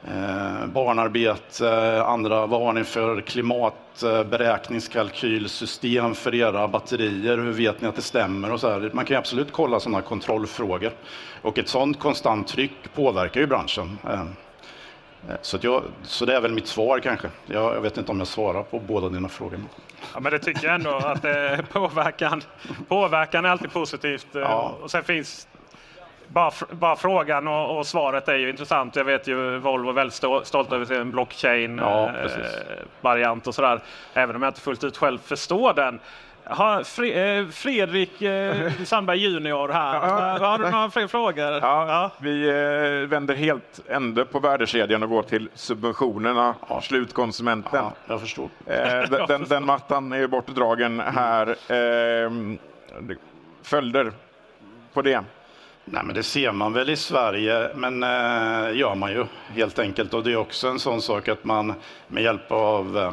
eh, barnarbete, andra, vad har ni för klimatberäkningskalkylsystem för era batterier, hur vet ni att det stämmer och så här. Man kan ju absolut kolla sådana kontrollfrågor. Och ett sådant konstant tryck påverkar ju branschen. Eh, eh, Så, jag, så det är väl mitt svar kanske. Jag, jag vet inte om jag svarar på båda dina frågor. Ja, men det tycker jag ändå att eh, påverkan, påverkan är alltid positivt. eh, Ja. Och sen finns bara, bara frågan och, och svaret är ju intressant. Jag vet ju Volvo är väldigt stå, stolt över sin Ja, blockchain-variant precis. och sådär. Även om jag inte fullt ut själv förstår den. Har Fre, eh, Fredrik eh, Sandberg junior här. Ja. Har du några fler frågor? Ja, Vi eh, vänder helt ände på värdekedjan och går till subventionerna, slutkonsumenten. Ja, jag förstår. Eh, den, den, den mattan är bortdragen här. Ehm, följder på det. Nej, men det ser man väl i Sverige, men eh, gör man ju helt enkelt. Och det är också en sån sak att man med hjälp av... Eh,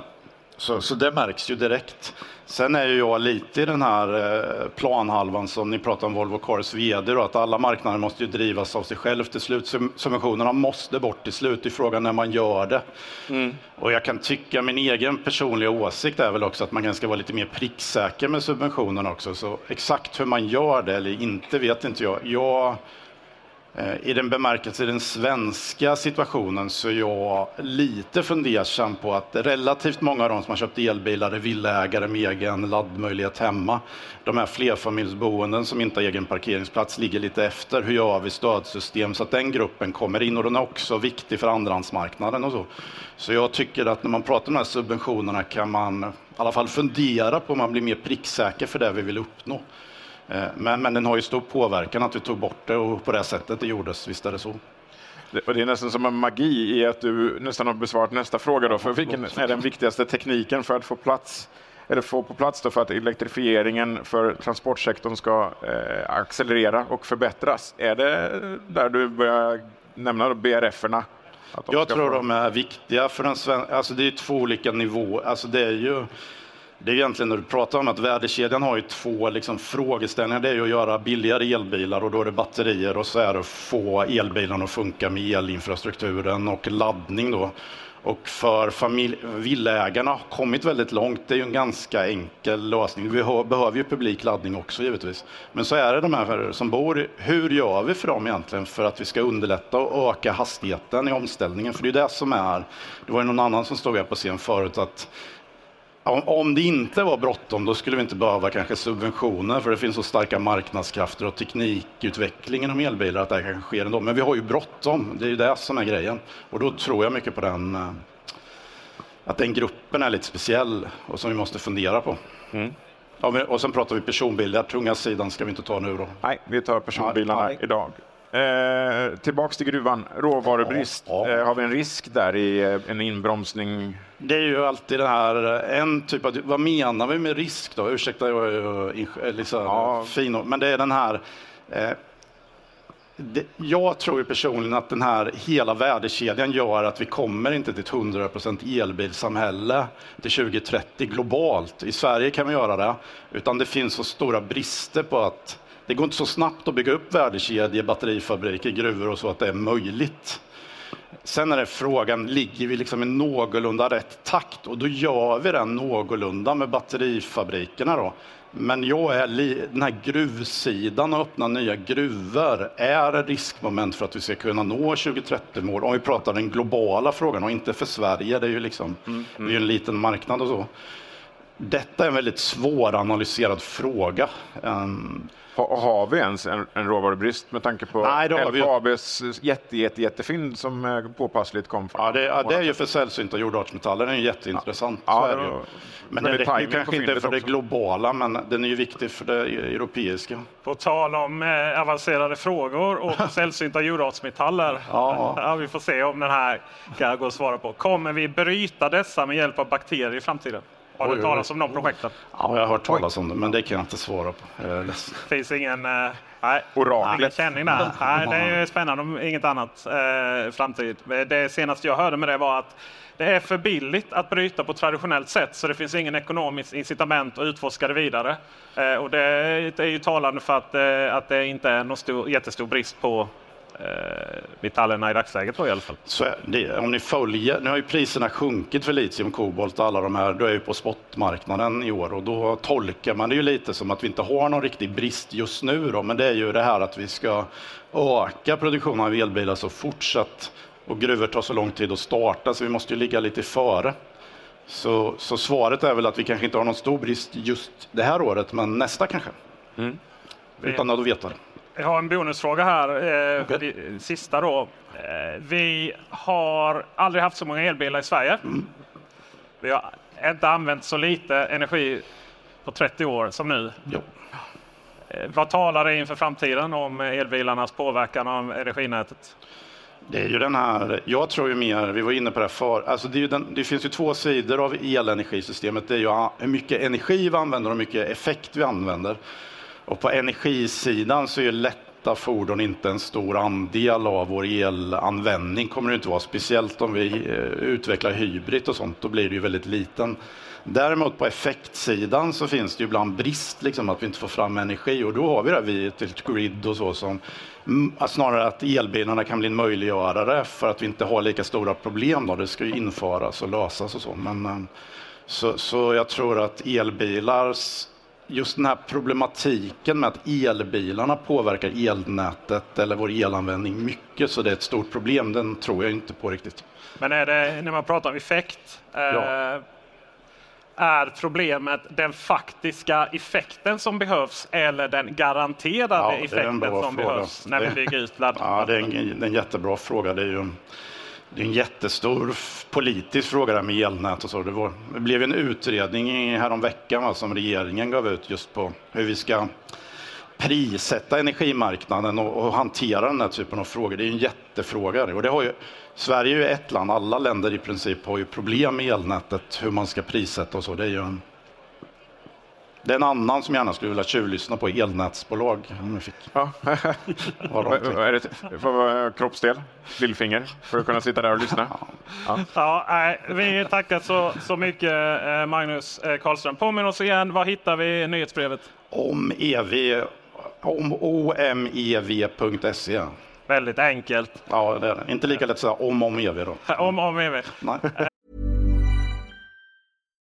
så, så det märks ju direkt. Sen är ju jag lite i den här eh, planhalvan som ni pratar om Volvo Cars VD, då, att alla marknader måste ju drivas av sig själv till slut. Sub- Subventionerna måste bort till slut i frågan när man gör det. Och jag kan tycka, min egen personliga åsikt är väl också att man ska vara lite mer pricksäker med subventionerna också. Så exakt hur man gör det eller inte vet inte jag. Jag Eh, i den bemärkelse i den svenska situationen så är jag lite fundersam på att relativt många av de som har köpt elbilar är villaägare med egen laddmöjlighet hemma. De här flerfamiljsboenden som inte har egen parkeringsplats ligger lite efter. Hur gör vi stödsystem så att den gruppen kommer in? Och den är också viktig för andrahandsmarknaden och så. Så jag tycker att när man pratar om de här subventionerna kan man i alla fall fundera på om man blir mer pricksäker för det vi vill uppnå. Eh, Men, men den har ju stor påverkan att vi tog bort det och på det sättet det gjordes, visst är det så. Det, och det är nästan som en magi i att du nästan har besvarat nästa fråga. Då, för vilken är den viktigaste tekniken för att få plats eller få på plats för att elektrifieringen för transportsektorn ska eh, accelerera och förbättras? Är det där du börjar nämna BRF-erna? Jag tror få... de är viktiga för den svenska... Alltså det är två olika nivåer. Alltså det är ju... Det är egentligen när du pratar om att värdekedjan har ju två liksom frågeställningar. Det är ju att göra billigare elbilar och då är det batterier och så är det att få elbilarna att funka med elinfrastrukturen och laddning då. Och för familj, villaägarna har kommit väldigt långt. Det är ju en ganska enkel lösning. Vi behöver ju publik laddning också givetvis. Men så är det de här som bor. Hur gör vi för dem egentligen för att vi ska underlätta och öka hastigheten i omställningen? För det är det som är. Det var ju någon annan som stod här på scen förut att om det inte var bråttom, då skulle vi inte behöva kanske subventioner, för det finns så starka marknadskrafter och teknikutveckling inom elbilar att det här kanske sker ändå. Men vi har ju bråttom, det är ju det som är grejen. Och då tror jag mycket på den, eh, att den gruppen är lite speciell och som vi måste fundera på. Mm. och sen pratar vi personbilar, tunga sidan ska vi inte ta nu då. Nej, vi tar personbilarna ja, idag. Eh, tillbaks till gruvan, råvarubrist. Ja, ja. Eh, har vi en risk där i eh, en inbromsning? Det är ju alltid det här, eh, en typ av, vad menar vi med risk då? Ursäkta, jag är liksom ja. fin, men det är den här eh, jag tror personligen att den här hela värdekedjan gör att vi kommer inte till ett 100% elbilsamhälle till 2030 globalt. I Sverige kan vi göra det, utan det finns så stora brister på att det går inte så snabbt att bygga upp värdekedjor, batterifabriker, gruvor och så att det är möjligt. Sen är det frågan, ligger vi liksom i någorlunda rätt takt? Och då gör vi den någorlunda med batterifabrikerna. Då. Men jag är den här gruvsidan och öppna nya gruvor är riskmoment för att vi ska kunna nå 2030-mål. Om vi pratar den globala frågan och inte för Sverige, det är ju liksom, mm, mm. vi är en liten marknad och så. Detta är en väldigt svåranalyserad fråga. Um, ha, har vi ens en, en råvarubrist med tanke på Nej, LKABs jätte, jätte, jättefynd som eh, påpassligt kom? Ja, det, ja, det är ju för sällsynta jordartsmetaller, den är jätteintressant. Ja. Ja, det men, men det räcker kanske inte för det globala, men den är ju viktig för det europeiska. På tal om eh, avancerade frågor och sällsynta jordartsmetaller. Ja. ja. vi får se om den här kan gå att svara på. Kommer vi bryta dessa med hjälp av bakterier i framtiden? Har du hört talas om de projekten? Ja, jag har hört talas om det, men det kan jag inte svara på. Det finns ingen uh, nej, oraklet. känning där. Nej, det är spännande om inget annat uh, framtid. Det senaste jag hörde med det var att det är för billigt att bryta på traditionellt sätt så det finns ingen ekonomiskt incitament att utforska det vidare. Uh, och det är ju talande för att, att det inte är någon stor, jättestor brist på eh, metallerna i dagsläget då i alla fall. Det, om ni följer, nu har ju priserna sjunkit för litium, kobolt och alla de här, då är ju på spotmarknaden i år och då tolkar man det ju lite som att vi inte har någon riktig brist just nu då, men det är ju det här att vi ska öka produktionen av elbilar så fortsatt och gruvor tar så lång tid att starta så vi måste ju ligga lite före. Så, så svaret är väl att vi kanske inte har någon stor brist just det här året, men nästa kanske. Mm. Utan att veta det. Jag har en bonusfråga här, eh, okay. sista då. Vi har aldrig haft så många elbilar i Sverige. Mm. Vi har inte använt så lite energi på 30 år som nu. Jo. Eh, vad talar det inför framtiden om elbilarnas påverkan av energinätet? Det är ju den här, jag tror ju mer, vi var inne på det för, alltså det, den, det, finns ju två sidor av elenergisystemet. Det är ju hur mycket energi vi använder och hur mycket effekt vi använder. Och på energisidan så är lätta fordon inte en stor andel av vår elanvändning. kommer det inte vara, speciellt om vi eh, utvecklar hybrid och sånt, då blir det ju väldigt liten. Däremot på effektsidan så finns det ju ibland brist, liksom, att vi inte får fram energi och då har vi det vi till ett grid och så som mm, snarare att elbilarna kan bli en möjliggörare för att vi inte har lika stora problem. Då. Det ska ju införas och lösas och så. Men, eh, så, så jag tror att elbilar just den här problematiken med att elbilarna påverkar elnätet eller vår elanvändning mycket, så det är ett stort problem. Den tror jag inte på riktigt. Men är det, när man pratar om effekt, eh, ja. är problemet den faktiska effekten som behövs eller den garanterade ja, effekten som fråga. behövs när vi bygger ut laddningen? Ja, det är en, en jättebra fråga. Det är ju det är en jättestor politisk fråga där med elnät och så. Det, var, det blev en utredning häromveckan va, som regeringen gav ut just på hur vi ska prissätta energimarknaden och, och, hantera den här typen av frågor. Det är en jättefråga. Och det har ju, Sverige är ju ett land, alla länder i princip har ju problem med elnätet, hur man ska prissätta och så. Det är ju en, det är en annan som gärna skulle vilja tjuvlyssna på elnätsbolag. Om jag fick. Ja. är det för kroppsdel? Lillfinger? För att kunna sitta där och lyssna? Ja. Ja, nej, vi tackar så, så mycket eh, Magnus eh, Karlström. Påminn oss igen, var hittar vi nyhetsbrevet? Om EV, om omev.se. Väldigt enkelt. Ja, det är det. Inte lika lätt att säga om om EV då. Om om EV. Nej.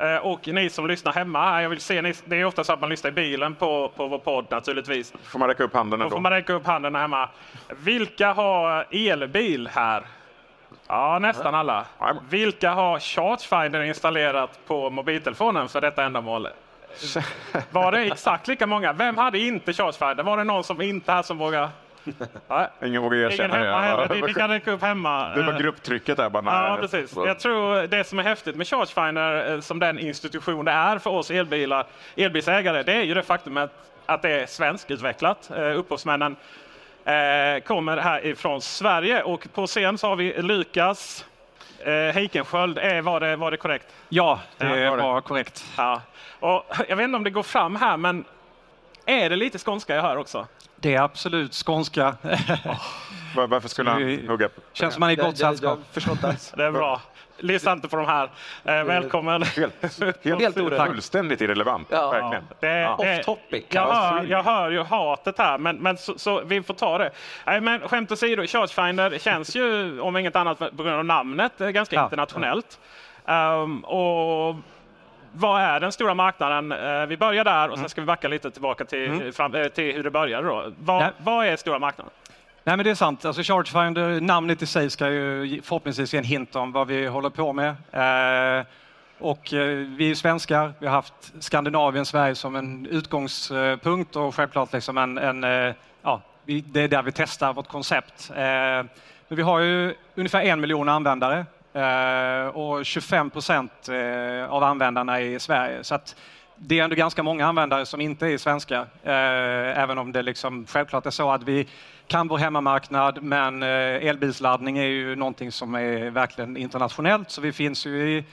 Eh, och ni som lyssnar hemma. Jag vill se, ni, det är ofta så att man lyssnar i bilen på, på vår podd naturligtvis. Får man räcka upp handen Då ändå? får man räcka upp handen hemma. Vilka har elbil här? Ja, nästan alla. Vilka har Chargefinder installerat på mobiltelefonen för detta ändamål? Var det exakt lika många? Vem hade inte Chargefinder? Var det någon som inte här som vågar? Ingen vågar Ingen erkänna hemma heller. Ni, ni det. kan räcka upp hemma. Det var Eh, grupptrycket där bara. nej, Ja, det- precis. Jag tror det som är häftigt med Chargefinder eh, som den institution det är för oss elbilar, elbilsägare, det är ju det faktum att, att det är svenskutvecklat. Uh, upphovsmännen eh, kommer här ifrån Sverige och på scen så har vi Lukas eh, Heikenskiöld. Eh, var, det, var det korrekt? Ja, det Ja, var korrekt. Ja. Och jag vet inte om det går fram här, men är det lite skånska jag hör också? Det är absolut skånska. Var- Varför skulle han Det- hugga? Känns som man är i gott sällskap. Det är bra. Lyssna inte på de här. Eh, välkommen. Helt, helt, fullständigt irrelevant. Verkligen. Det, Ja. det, Off topic. Jag Ja, hör, jag hör ju hatet här, men, men så, så vi får ta det. Nej, men skämt åsido, Chargefinder känns ju, om inget annat på grund av namnet, eh, ganska internationellt. Ehm, och vad är den stora marknaden? Eh, vi börjar där och sen ska vi backa lite tillbaka till, Mm. fram, eh, till hur det började. Då. Vad, vad är stora marknaden? Nej, men det är sant. Alltså Chargefinder, namnet i sig ska ju förhoppningsvis ge en hint om vad vi håller på med. Eh, och eh, vi är svenskar. Vi har haft Skandinavien, Sverige som en utgångspunkt och självklart liksom en, en eh, ja, det är där vi testar vårt koncept. Men vi har ju ungefär en miljon användare Eh, och 25 procent eh, av användarna är i Sverige. Så att det är ändå ganska många användare som inte är svenska, eh, även om det liksom självklart är så att vi kan vår hemmamarknad, men elbilsladdning är ju någonting som är verkligen internationellt, så vi finns ju i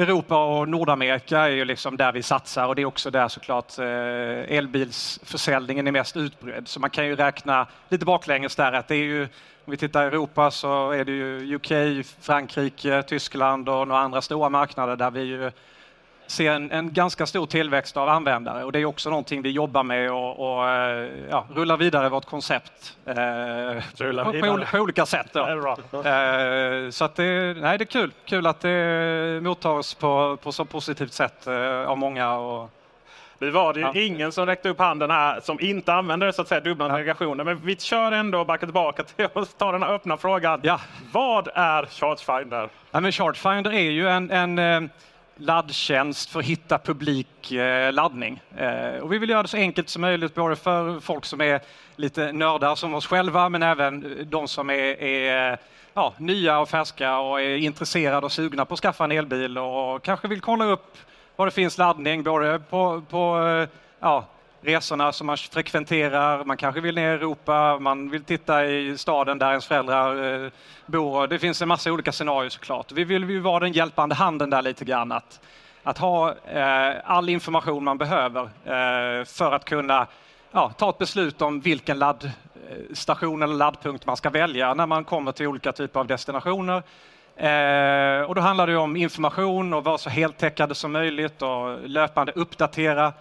Europa och Nordamerika är ju liksom där vi satsar och det är också där såklart eh, elbilsförsäljningen är mest utbredd. Så man kan ju räkna lite baklänges där att det är ju, om vi tittar i Europa så är det ju UK, Frankrike, Tyskland och några andra stora marknader där vi ju ser en, en, ganska stor tillväxt av användare och det är också någonting vi jobbar med och, och eh, ja, rullar vidare vårt koncept eh, på, på, på, olika sätt. Eh, så att det, nej, det är kul. Kul att det mottas på, på så positivt sätt eh, av många. Och, nu var det ju ja. ingen som räckte upp handen här som inte använder så att säga dubbla ja. navigationer. Men vi kör ändå backa tillbaka till att ta den här öppna frågan. Ja. Vad är Chargefinder? Ja, men Chargefinder är ju en, en eh, laddtjänst för att hitta publik eh, laddning. Eh, och vi vill göra det så enkelt som möjligt både för folk som är lite nördar som oss själva men även de som är, är ja, nya och färska och är intresserade och sugna på att skaffa en elbil och kanske vill kolla upp var det finns laddning både på, på eh, ja, resorna som man frekventerar, man kanske vill ner i Europa, man vill titta i staden där ens föräldrar eh, bor. Det finns en massa olika scenarier såklart. Vi vill ju vara den hjälpande handen där lite grann. Att, att ha eh, all information man behöver eh, för att kunna ja, ta ett beslut om vilken laddstation eh, eller laddpunkt man ska välja när man kommer till olika typer av destinationer. Eh, och då handlar det om information och vara så heltäckande som möjligt och löpande uppdatera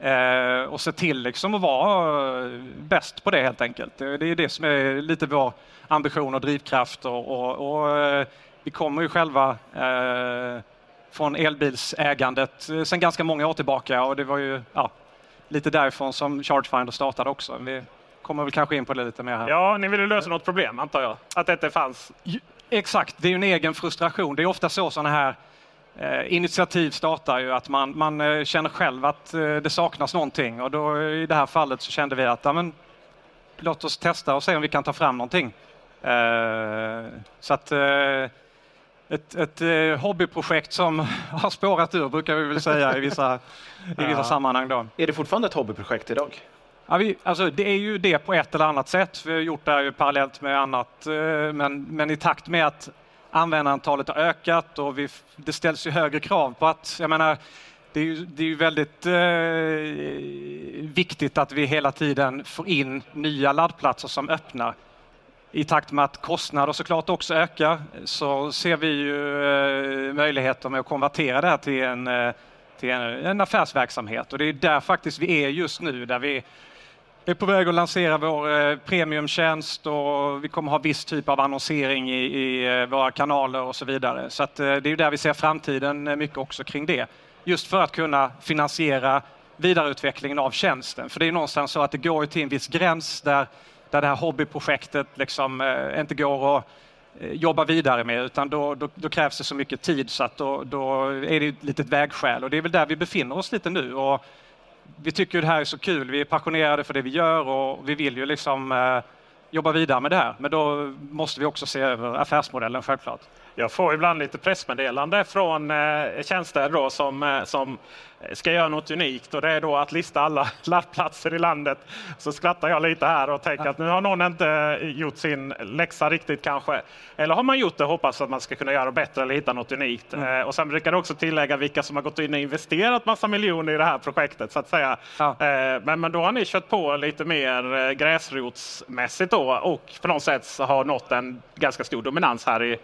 Eh, och se till liksom att vara eh, bäst på det helt enkelt. Det är det som är lite vår ambition och drivkraft. Och, och, och eh, vi kommer ju själva eh, från elbilsägandet eh, sedan ganska många år tillbaka och det var ju ja, lite därifrån som Chargefinder startade också. Vi kommer väl kanske in på det lite mer här. Ja, ni ville lösa något problem antar jag? Att det inte fanns? Exakt, det är ju en egen frustration. Det är ofta så sådana här initiativ startar ju att man, man eh, känner själv att eh, det saknas någonting och då i det här fallet så kände vi att ja, men, låt oss testa och se om vi kan ta fram någonting. så att ett, ett hobbyprojekt som har spårat ur brukar vi väl säga i vissa, i vissa sammanhang. Då. Är det fortfarande ett hobbyprojekt idag? Ja, vi, alltså det är ju det på ett eller annat sätt. Vi har gjort det här parallellt med annat, men, men i takt med att användarantalet har ökat och vi, det ställs ju högre krav på att, jag menar, det är ju, det är ju väldigt eh, viktigt att vi hela tiden får in nya laddplatser som öppnar. I takt med att kostnader såklart också ökar så ser vi ju eh, möjligheter med att konvertera det här till en, eh, till en, en affärsverksamhet och det är där faktiskt vi är just nu där vi vi är på väg att lansera vår eh, premiumtjänst och vi kommer ha viss typ av annonsering i, i eh, våra kanaler och så vidare. Så att, eh, det är där vi ser framtiden mycket också kring det. Just för att kunna finansiera vidareutvecklingen av tjänsten. För det är någonstans så att det går till en viss gräns där, där det här hobbyprojektet liksom, eh, inte går att jobba vidare med utan då, då, då, krävs det så mycket tid så att då, då är det ett litet vägskäl och det är väl där vi befinner oss lite nu. Och vi tycker det här är så kul, vi är passionerade för det vi gör och vi vill ju liksom eh, jobba vidare med det här. Men då måste vi också se över affärsmodellen självklart. Jag får ibland lite pressmeddelande från eh, tjänster då som, eh, som ska göra något unikt och det är då att lista alla laddplatser i landet. Så skrattar jag lite här och tänker att nu har någon inte gjort sin läxa riktigt kanske. Eller har man gjort det hoppas att man ska kunna göra bättre eller hitta något unikt. Mm. Eh, och sen brukar det också tillägga vilka som har gått in och investerat massa miljoner i det här projektet så att säga. Ja. Eh, men, men då har ni kört på lite mer eh, gräsrotsmässigt då och på något sätt har nått en ganska stor dominans här i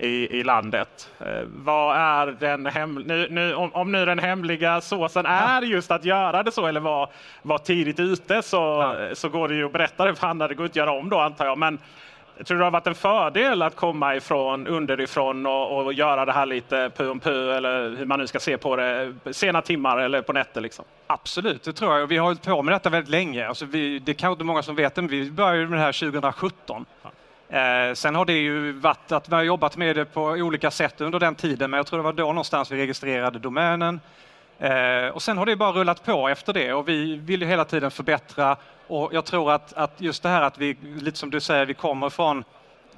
i, i landet. Eh, vad är den hem, nu, nu, om, om nu den hemliga såsen är just att göra det så eller vara var tidigt ute så, ja. så går det ju att berätta det för andra. Det går inte att göra om då antar jag. Men jag tror det har varit en fördel att komma ifrån underifrån och, och göra det här lite pu om pu eller hur man nu ska se på det sena timmar eller på nätter. Liksom. Absolut, det tror jag. Vi har hållit på med detta väldigt länge. Alltså vi, det är kanske inte många som vet det, men vi började med det här 2017. Ja. Eh, sen har det ju varit att vi har jobbat med det på olika sätt under den tiden, men jag tror det var då någonstans vi registrerade domänen. Eh, och sen har det bara rullat på efter det och vi vill ju hela tiden förbättra och jag tror att, att just det här att vi, lite som du säger, vi kommer från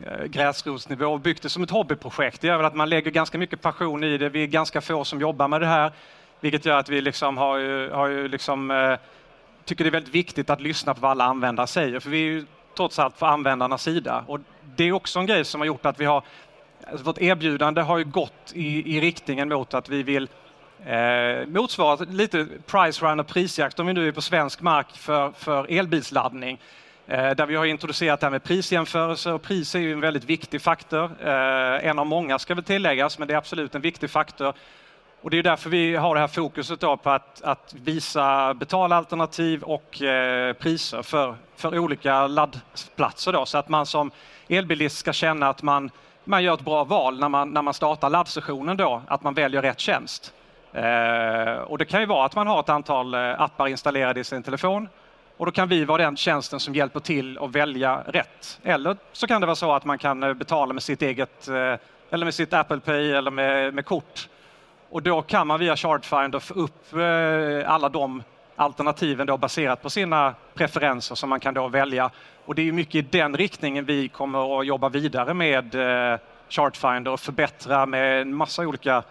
eh, gräsrotsnivå och byggt det som ett hobbyprojekt. Det gör väl att man lägger ganska mycket passion i det. Vi är ganska få som jobbar med det här. Vilket gör att vi liksom har ju, har ju liksom, eh, tycker det är väldigt viktigt att lyssna på vad alla användare säger. För vi är ju trots allt på användarnas sida. Och det är också en grej som har gjort att vi har, alltså vårt erbjudande har ju gått i, i riktningen mot att vi vill eh, motsvara lite price run och prisjakt om vi nu är på svensk mark för, för elbilsladdning. Eh, där vi har introducerat det här med prisjämförelse och pris är ju en väldigt viktig faktor. Eh, en av många ska väl tilläggas, men det är absolut en viktig faktor. Och det är därför vi har det här fokuset på att, att visa betalalternativ och eh, priser för, för olika laddplatser. Då, så att man som elbilist ska känna att man, man gör ett bra val när man, när man startar laddsessionen, då, att man väljer rätt tjänst. Eh, och det kan ju vara att man har ett antal eh, appar installerade i sin telefon och då kan vi vara den tjänsten som hjälper till att välja rätt. Eller så kan det vara så att man kan eh, betala med sitt eget eh, eller med sitt Apple Pay eller med, med kort. Och då kan man via Chartfinder få upp eh, alla de alternativen då baserat på sina preferenser som man kan då välja. Och det är mycket i den riktningen vi kommer att jobba vidare med eh, Chartfinder och förbättra med en massa olika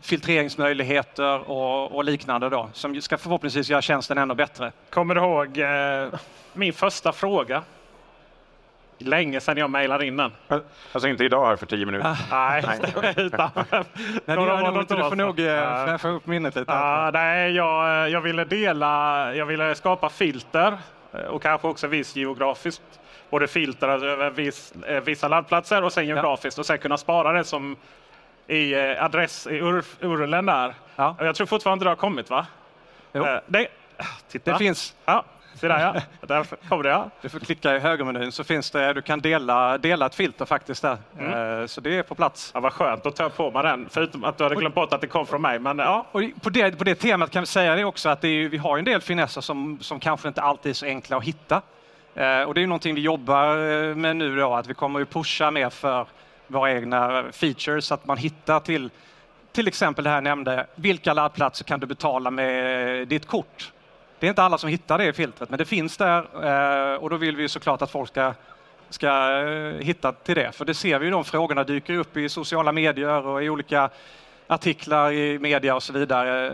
filtreringsmöjligheter och, och, liknande då, som ska förhoppningsvis göra tjänsten ännu bättre. Kommer du ihåg eh, min första fråga? Länge sedan jag mejlade in den. Alltså inte idag här för tio minuter? nej, nej. utan nej, det gör nog inte. Du får nog uh, få upp minnet lite. Uh, nej, jag, eh, jag ville dela, jag ville skapa filter eh, och kanske också viss geografiskt. Både filter över viss, vissa laddplatser och sen geografiskt ja. och sen kunna spara det som i eh, adress i URLen där. Ja. Jag tror fortfarande det har kommit va? Jo. Eh, det, titta. det finns. Ja, se där ja. Där kommer det ja. Du får klicka i högermenyn så finns det, du kan dela, dela ett filter faktiskt där. Mm. Eh, så det är på plats. Ja, vad skönt att ta på mig den, förutom att du hade glömt bort att det kom från mig. Men, ja. och på, det, på det temat kan vi säga det också att det är, vi har en del finesser som, som kanske inte alltid är så enkla att hitta. Och det är någonting vi jobbar med nu då, att vi kommer att pusha mer för våra egna features så att man hittar till till exempel det här nämnde, vilka laddplatser kan du betala med ditt kort? Det är inte alla som hittar det filtret, men det finns där eh, och då vill vi såklart att folk ska, ska eh, hitta till det. För det ser vi ju, de frågorna dyker upp i sociala medier och i olika artiklar i media och så vidare.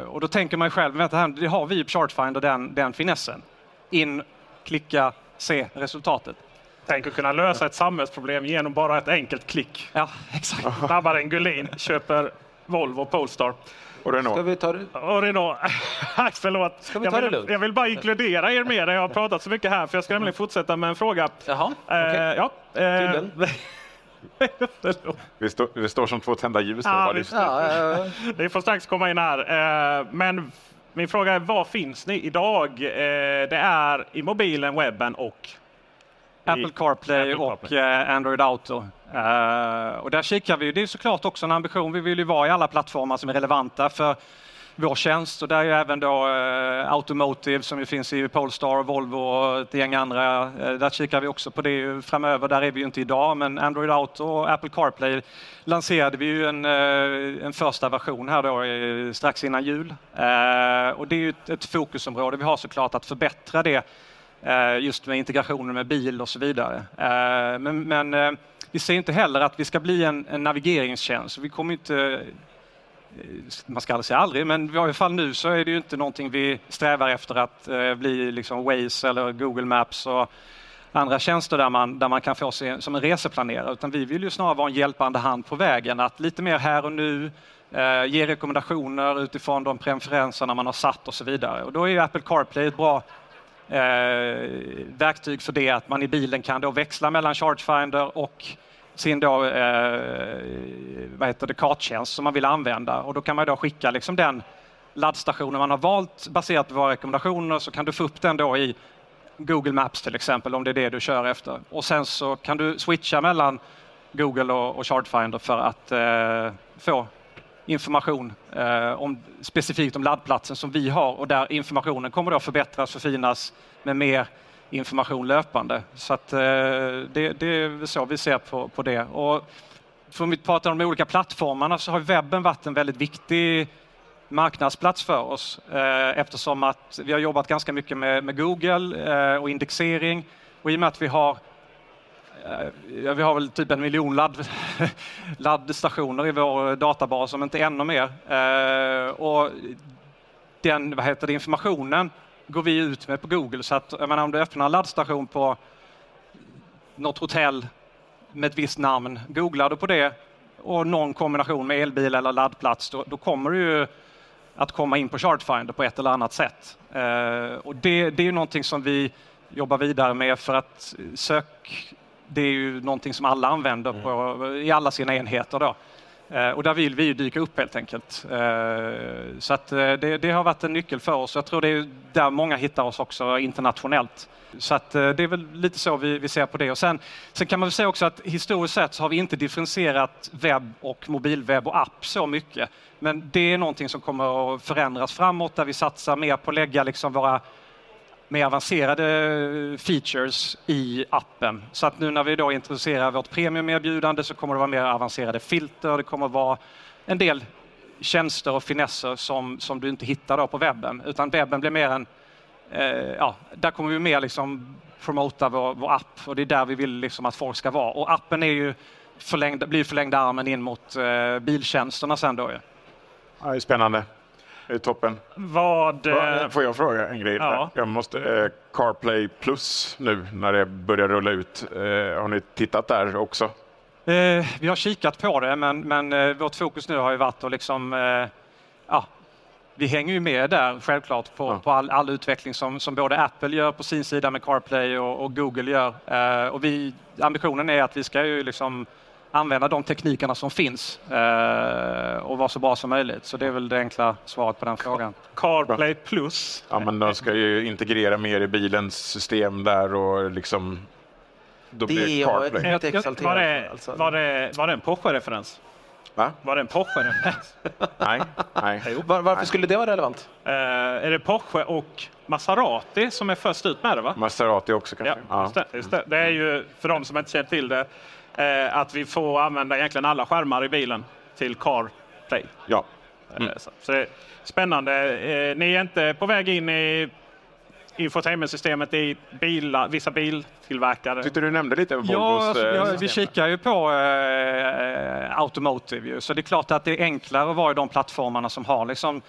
Eh, och då tänker man själv, vänta här, det har vi på Chartfinder den, den finessen. In, klicka, se resultatet. Tänk att kunna lösa ett samhällsproblem genom bara ett enkelt klick. Ja, exakt. Snabbare än Gullin köper Volvo Polestar. Och Renault. Ska vi ta det? Och Renault. Förlåt. Ska vi ta jag, vill, det lugnt? jag vill bara inkludera er mer. Jag har pratat så mycket här för jag ska nämligen fortsätta med en fråga. Jaha, okej. Okay. ja, eh, vi, stå, vi står som två tända ljus. Ja, vi, ja, vi får strax komma in här. Eh, men min fråga är, var finns ni idag? Eh, det är i mobilen, webben och Apple CarPlay Apple och CarPlay. Eh, Android Auto. Uh, och där kikar vi. Det är såklart också en ambition. Vi vill ju vara i alla plattformar som är relevanta för vår tjänst och där är ju även då uh, Automotive som ju finns i Polestar, Volvo och ett gäng andra. Där kikar vi också på det framöver. Där är vi ju inte idag, men Android Auto och Apple CarPlay lanserade vi ju en, en första version här då strax innan jul. och det är ju ett, ett fokusområde. Vi har såklart att förbättra det Eh, Eh, just med integrationen med bil och så vidare. Eh, men, men eh, vi ser inte heller att vi ska bli en, en navigeringstjänst. Vi kommer inte man ska aldrig säga aldrig, men i varje fall nu så är det ju inte någonting vi strävar efter att bli liksom Waze eller Google Maps och andra tjänster där man, där man kan få sig som en reseplanerare, utan vi vill ju snarare vara en hjälpande hand på vägen, att lite mer här och nu eh, ge rekommendationer utifrån de preferenserna man har satt och så vidare. Och då är Apple CarPlay ett bra Eh, verktyg för det, att man i bilen kan då växla mellan Chargefinder och sin då, eh, vad heter det, karttjänst som man vill använda och då kan man då skicka liksom den laddstationen man har valt baserat på våra rekommendationer så kan du få upp den då i Google Maps till exempel om det är det du kör efter. Och sen så kan du switcha mellan Google och, och Chargefinder för att eh, få information eh, om, specifikt om laddplatsen som vi har och där informationen kommer att förbättras, förfinas med mer information löpande. Så att, eh, det, det, är så vi ser på, på det. Och för om vi pratar om de olika plattformarna så har webben varit en väldigt viktig marknadsplats för oss eh, eftersom att vi har jobbat ganska mycket med, med Google eh, och indexering och i och med att vi har Eh, ja, vi har väl typ en miljon ladd, laddstationer i vår databas, om inte ännu mer. Eh, och den vad heter det, informationen går vi ut med på Google. Så att, jag menar, om du öppnar en laddstation på något hotell med ett visst namn, googlar du på det och någon kombination med elbil eller laddplats, då, då kommer du ju att komma in på Chartfinder på ett eller annat sätt. Eh, och det, det är ju någonting som vi jobbar vidare med för att sök, det är ju någonting som alla använder på, i alla sina enheter. Då. Eh, och där vill vi ju dyka upp helt enkelt. Eh, så att eh, det, det, har varit en nyckel för oss. Jag tror det är där många hittar oss också internationellt. Så att det är väl lite så vi, vi ser på det. Och sen, sen kan man väl säga också att historiskt sett så har vi inte differentierat webb och mobilwebb och app så mycket. Men det är någonting som kommer att förändras framåt där vi satsar mer på att lägga liksom våra med avancerade features i appen. Så att nu när vi då introducerar vårt premiumerbjudande så kommer det vara mer avancerade filter, det kommer vara en del tjänster och finesser som, som du inte hittar då på webben, utan webben blir mer en, eh, ja, där kommer vi mer liksom promota vår, vår app och det är där vi vill liksom att folk ska vara. Och appen är ju förlängd, blir förlängda armen in mot eh, biltjänsterna sen då. Ja, det är spännande. Det är toppen. Vad, eh, Får jag fråga en grej? Ja. Jag måste, eh, CarPlay Plus nu när det börjar rulla ut. Eh, har ni tittat där också? Eh, vi har kikat på det, men, men eh, vårt fokus nu har ju varit att liksom, eh, ja, vi hänger ju med där självklart på, ja. på all, all, utveckling som, som både Apple gör på sin sida med CarPlay och, och Google gör. och vi, ambitionen är att vi ska ju liksom använda de teknikerna som finns eh, och vara så bra som möjligt. Så det är väl det enkla svaret på den frågan. CarPlay Plus? Ja, men de ska ju integrera mer i bilens system där och liksom då det blir CarPlay. Ett, ett var, det, alltså. var, det, var det en Porsche-referens? Va? Var det en Porsche-referens? nej. nej. Var, varför nej. skulle det vara relevant? Uh, är det Porsche och Maserati som är först ut med det? va? Maserati också kanske? Ja, just det, just det. det är ju för de som inte känner till det eh, att vi får använda egentligen alla skärmar i bilen till CarPlay. Ja. Eh, mm. så, så, det är spännande. Eh, ni är inte på väg in i infotainmentsystemet i bilar, vissa biltillverkare. Tyckte du nämnde lite Volvos ja, alltså, ja, vi kikar ju på eh, Automotive, så det är klart att det är enklare att vara i de plattformarna som har liksom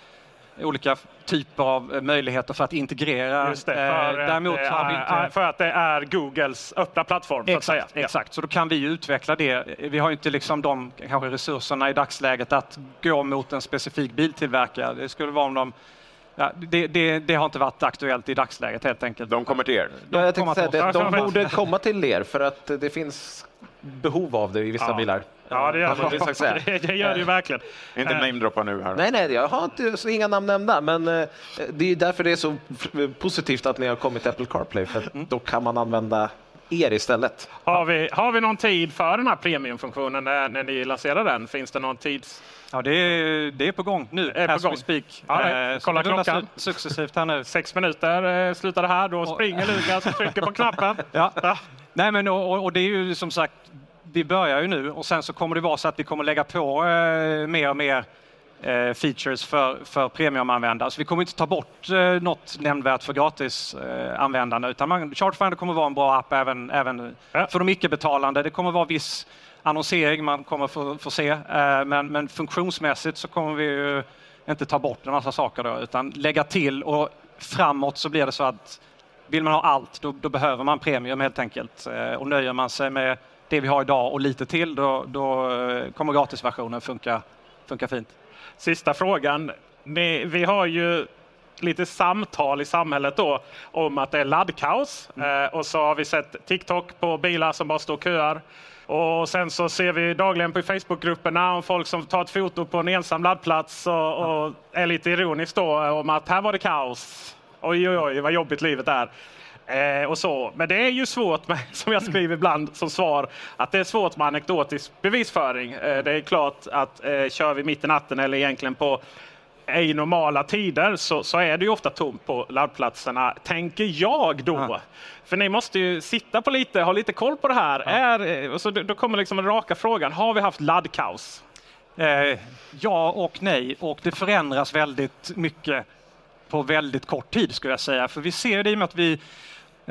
olika typer av eh, möjligheter för att integrera. Just det, för, eh, Däremot har vi inte... för att det är Googles öppna plattform. Exakt, så, att säga. exakt. så då kan vi utveckla det. Vi har inte liksom de kanske resurserna i dagsläget att gå mot en specifik biltillverkare. Det skulle vara om de Ja, det, det, det, har inte varit aktuellt i dagsläget helt enkelt. De kommer till er? De, ja, jag tänkte säga det, de borde komma till er för att det finns behov av det i vissa ja. bilar. Ja, det gör det. det, gör det ju verkligen. Inte eh. namedroppa nu här. Nej, nej, jag har inte, så inga namn nämnda, men eh, det är därför det är så positivt att ni har kommit till Apple CarPlay, för mm. då kan man använda er istället. Har vi, har vi någon tid för den här premiumfunktionen när, när ni lanserar den? Finns det någon tids... Ja, det är, det är på gång nu, är as på gång. we speak. Ja, eh, kolla klockan. Successivt här nu. Sex minuter eh, slutar det här, då springer Lukas och trycker på knappen. Ja. ja. Nej, men och, och, det är ju som sagt vi börjar ju nu och sen så kommer det vara så att vi kommer lägga på eh, mer och mer features för, för premiumanvändare. Så vi kommer inte ta bort eh, något nämnvärt för gratisanvändande eh, utan man, kommer vara en bra app även, även ja. för de icke-betalande. Det kommer vara viss annonsering man kommer få, få se eh, men, men funktionsmässigt så kommer vi ju inte ta bort en massa saker då utan lägga till och framåt så blir det så att vill man ha allt då, då behöver man premium helt enkelt eh, och nöjer man sig med det vi har idag och lite till, då, då eh, kommer gratisversionen funka, funka fint. Sista frågan. Ni, vi har ju lite samtal i samhället då om att det är laddkaos. Mm. Eh, och så har vi sett TikTok på bilar som bara står och köar. Och sen så ser vi dagligen på Facebookgrupperna om folk som tar ett foto på en ensam laddplats och, och är lite ironiskt då om att här var det kaos. Oj, oj, oj, vad jobbigt livet är. Eh, och så. Men det är ju svårt, med, som jag skriver ibland som svar, att det är svårt med anekdotisk bevisföring. Eh, det är klart att eh, kör vi mitt i natten eller egentligen på i normala tider så, så, är det ju ofta tomt på laddplatserna, tänker jag då. Ja. För ni måste ju sitta på lite, ha lite koll på det här. Ja. Är, eh, och så då kommer liksom den raka frågan, har vi haft laddkaos? Eh, ja och nej, och det förändras väldigt mycket på väldigt kort tid skulle jag säga. För vi ser det i och med att vi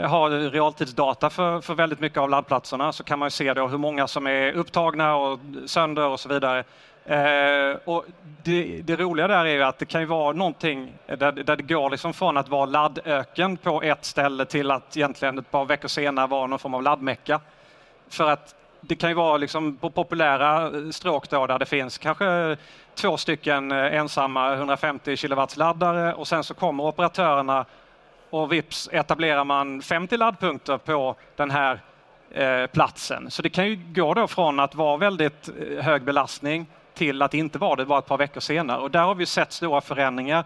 har realtidsdata för, för väldigt mycket av laddplatserna så kan man se då hur många som är upptagna och sönder och så vidare. Eh, och det, det, roliga där är ju att det kan ju vara någonting där, där det går liksom från att vara laddöken på ett ställe till att egentligen ett par veckor senare vara någon form av laddmecka. För att det kan ju vara liksom på populära stråk då där det finns kanske två stycken ensamma 150 kilowatts laddare och sen så kommer operatörerna och vips etablerar man 50 laddpunkter på den här eh, platsen. Så det kan ju gå då från att vara väldigt eh, hög belastning till att inte vara det bara ett par veckor senare. Och där har vi sett stora förändringar.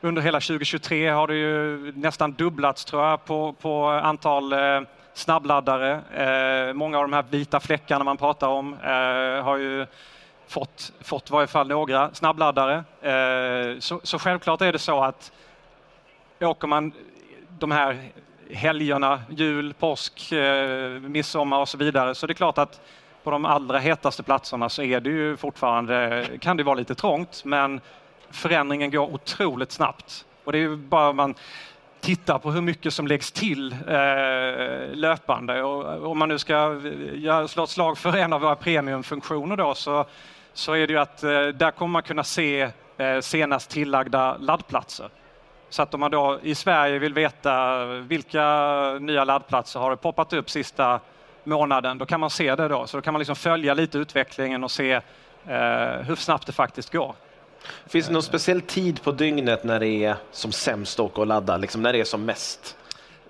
Under hela 2023 har det ju nästan dubblats tror jag på, på antal eh, snabbladdare. Eh, många av de här vita fläckarna man pratar om eh, har ju fått, fått i varje fall några snabbladdare. Eh, så, så självklart är det så att åker man de här helgerna, jul, påsk, eh, midsommar och så vidare, så det är klart att på de allra hetaste platserna så är det ju fortfarande, kan det vara lite trångt, men förändringen går otroligt snabbt. Och det är ju bara man tittar på hur mycket som läggs till eh, löpande. Och eh, om man nu ska eh, ja, slå ett slag för en av våra premiumfunktioner då så, så är det ju att eh, där kommer man kunna se eh, senast tillagda laddplatser. Så att om man då i Sverige vill veta vilka nya laddplatser har det poppat upp sista månaden, då kan man se det då. Så då kan man liksom följa lite utvecklingen och se eh, hur snabbt det faktiskt går. Finns det någon speciell tid på dygnet när det är som sämst att åka och ladda, liksom när det är som mest?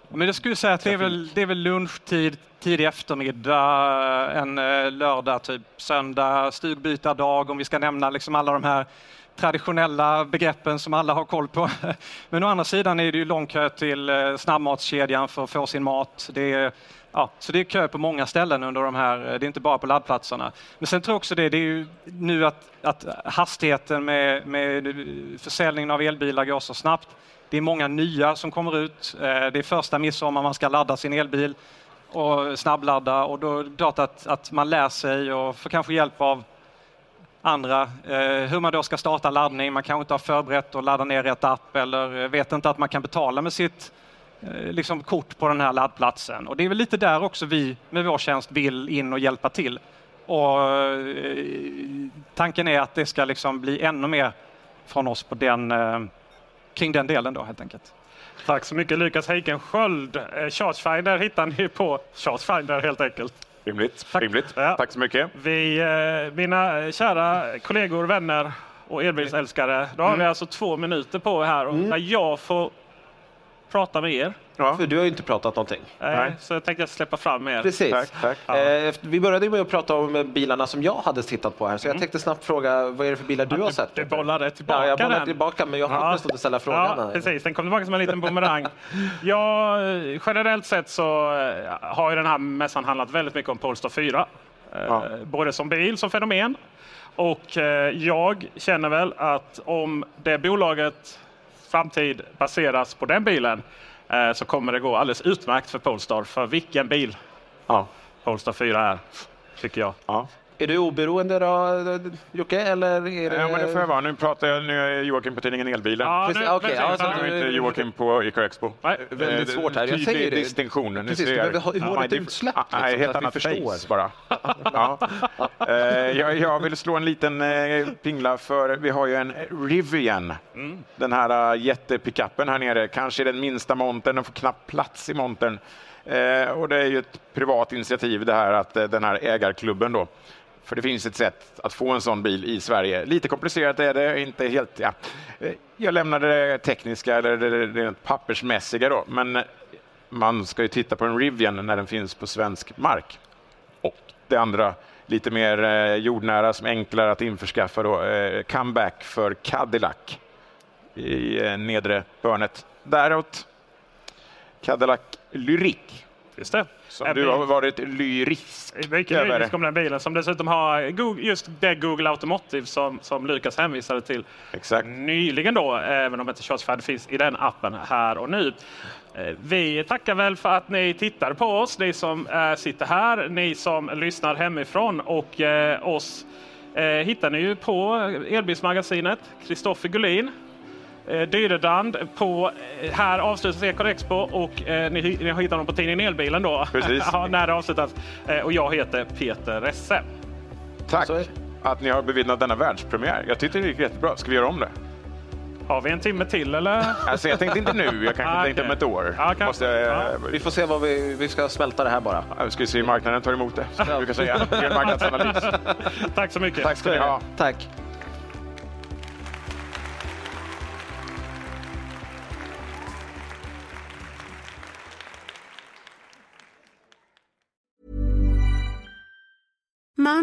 Men jag skulle säga att det är väl, det är väl lunchtid, tidig eftermiddag, en eh, lördag, typ söndag, stugbytardag om vi ska nämna liksom alla de här traditionella begreppen som alla har koll på. Men å andra sidan är det ju lång kö till eh, snabbmatskedjan för att få sin mat. Det är, ja, så det är kö på många ställen under de här, eh, det är inte bara på laddplatserna. Men sen tror jag också det, det är ju nu att, att hastigheten med, med eh, försäljningen av elbilar går så snabbt. Det är många nya som kommer ut. Det är första midsommar man ska ladda sin elbil och snabbladda och då är det klart att, att man lär sig och får kanske hjälp av andra. Eh, hur man då ska starta laddning, man kanske inte har förberett att ladda ner rätt app eller eh, vet inte att man kan betala med sitt eh, liksom, kort på den här laddplatsen. Och det är väl lite där också vi med vår tjänst vill in och hjälpa till. Och, eh, tanken är att det ska liksom bli ännu mer från oss på den, eh, kring den delen då helt enkelt. Tack så mycket Lukas Heikensköld. Eh, Chargefinder hittar ni på Chargefinder helt enkelt. Rimligt. Tack. Rimligt. Ja. Tack så mycket. Vi, eh, mina kära kollegor, vänner och elbilsälskare, då har mm. vi alltså två minuter på här och mm. när jag får prata med er. Ja. För du har ju inte pratat någonting. Nej, så jag tänkte släppa fram er. Precis. Tack, tack. Ja. Eh, vi började med att prata om bilarna som jag hade tittat på här, så jag mm. tänkte snabbt fråga vad är det för bilar du ja, har sett? Du bollade tillbaka ja, jag bollade den. tillbaka, men jag har ja. nästan att ställa frågan. Ja, precis, den kom tillbaka som en liten bumerang. ja, generellt sett så eh, har ju den här mässan handlat väldigt mycket om Polestar 4. Eh, ja. Både som bil, som fenomen. Och jag känner väl att om det bolaget framtid baseras på den bilen eh, så kommer det gå alldeles utmärkt för Polestar. För vilken bil ja. Polestar 4 är, tycker jag. Ja. Är du oberoende då, Jocke? Eller är det... Ja, men det får jag vara. Nu pratar jag, nu är Joakim på tidningen Elbilen. Ja, nu, okay, ja, så nu är inte Joakim på Eco Expo. Nej. Väldigt eh, svårt här. Jag säger det. distinktion. Precis, du behöver ha ett utsläpp. Liksom, nej, helt annat face bara. ja. uh, jag, jag, vill slå en liten uh, pingla för vi har ju en Rivian. Mm. Den här uh, jättepickupen här nere. Kanske den minsta montern. Den får knappt plats i montern. Och det är ju ett privat initiativ det här att den här ägarklubben då för det finns ett sätt att få en sån bil i Sverige. Lite komplicerat är det, inte helt... Ja. Eh, jag lämnar det tekniska eller det pappersmässiga då, men man ska ju titta på en Rivian när den finns på svensk mark. Och det andra, lite mer eh, jordnära som är enklare att införskaffa då, eh, comeback för Cadillac i eh, nedre hörnet. Däråt Cadillac Lyric. Just det. Som du har varit lyrisk. Mycket lyrisk om den bilen. Som dessutom har just det Google Automotive som, som Lukas hänvisade till Exakt. nyligen då, även om inte Chargefire finns i den appen här och nu. Eh, vi tackar väl för att ni tittar på oss, ni som äh, sitter här, ni som lyssnar hemifrån. Och äh, oss hittar ni ju på Elbilsmagasinet, Kristoffer Gullin eh, Dyderdand på, eh, här avslutas Eko Expo och eh, ni, ni har hittat dem på tidningen Elbilen då. Precis. ja, när det avslutas. Eh, och jag heter Peter Resse. Tack att ni har bevittnat denna världspremiär. Jag tyckte det gick jättebra. Ska vi göra om det? Har vi en timme till eller? Alltså, jag tänkte inte nu, jag kanske Ah, tänkte om ett år. Ja, kanske. Måste, jag- Vi får se vad vi, vi ska smälta det här bara. Ja, vi ska se hur marknaden tar emot det. Som jag brukar säga. Gör en marknadsanalys. Tack så mycket. Tack ska ni ha. Tack.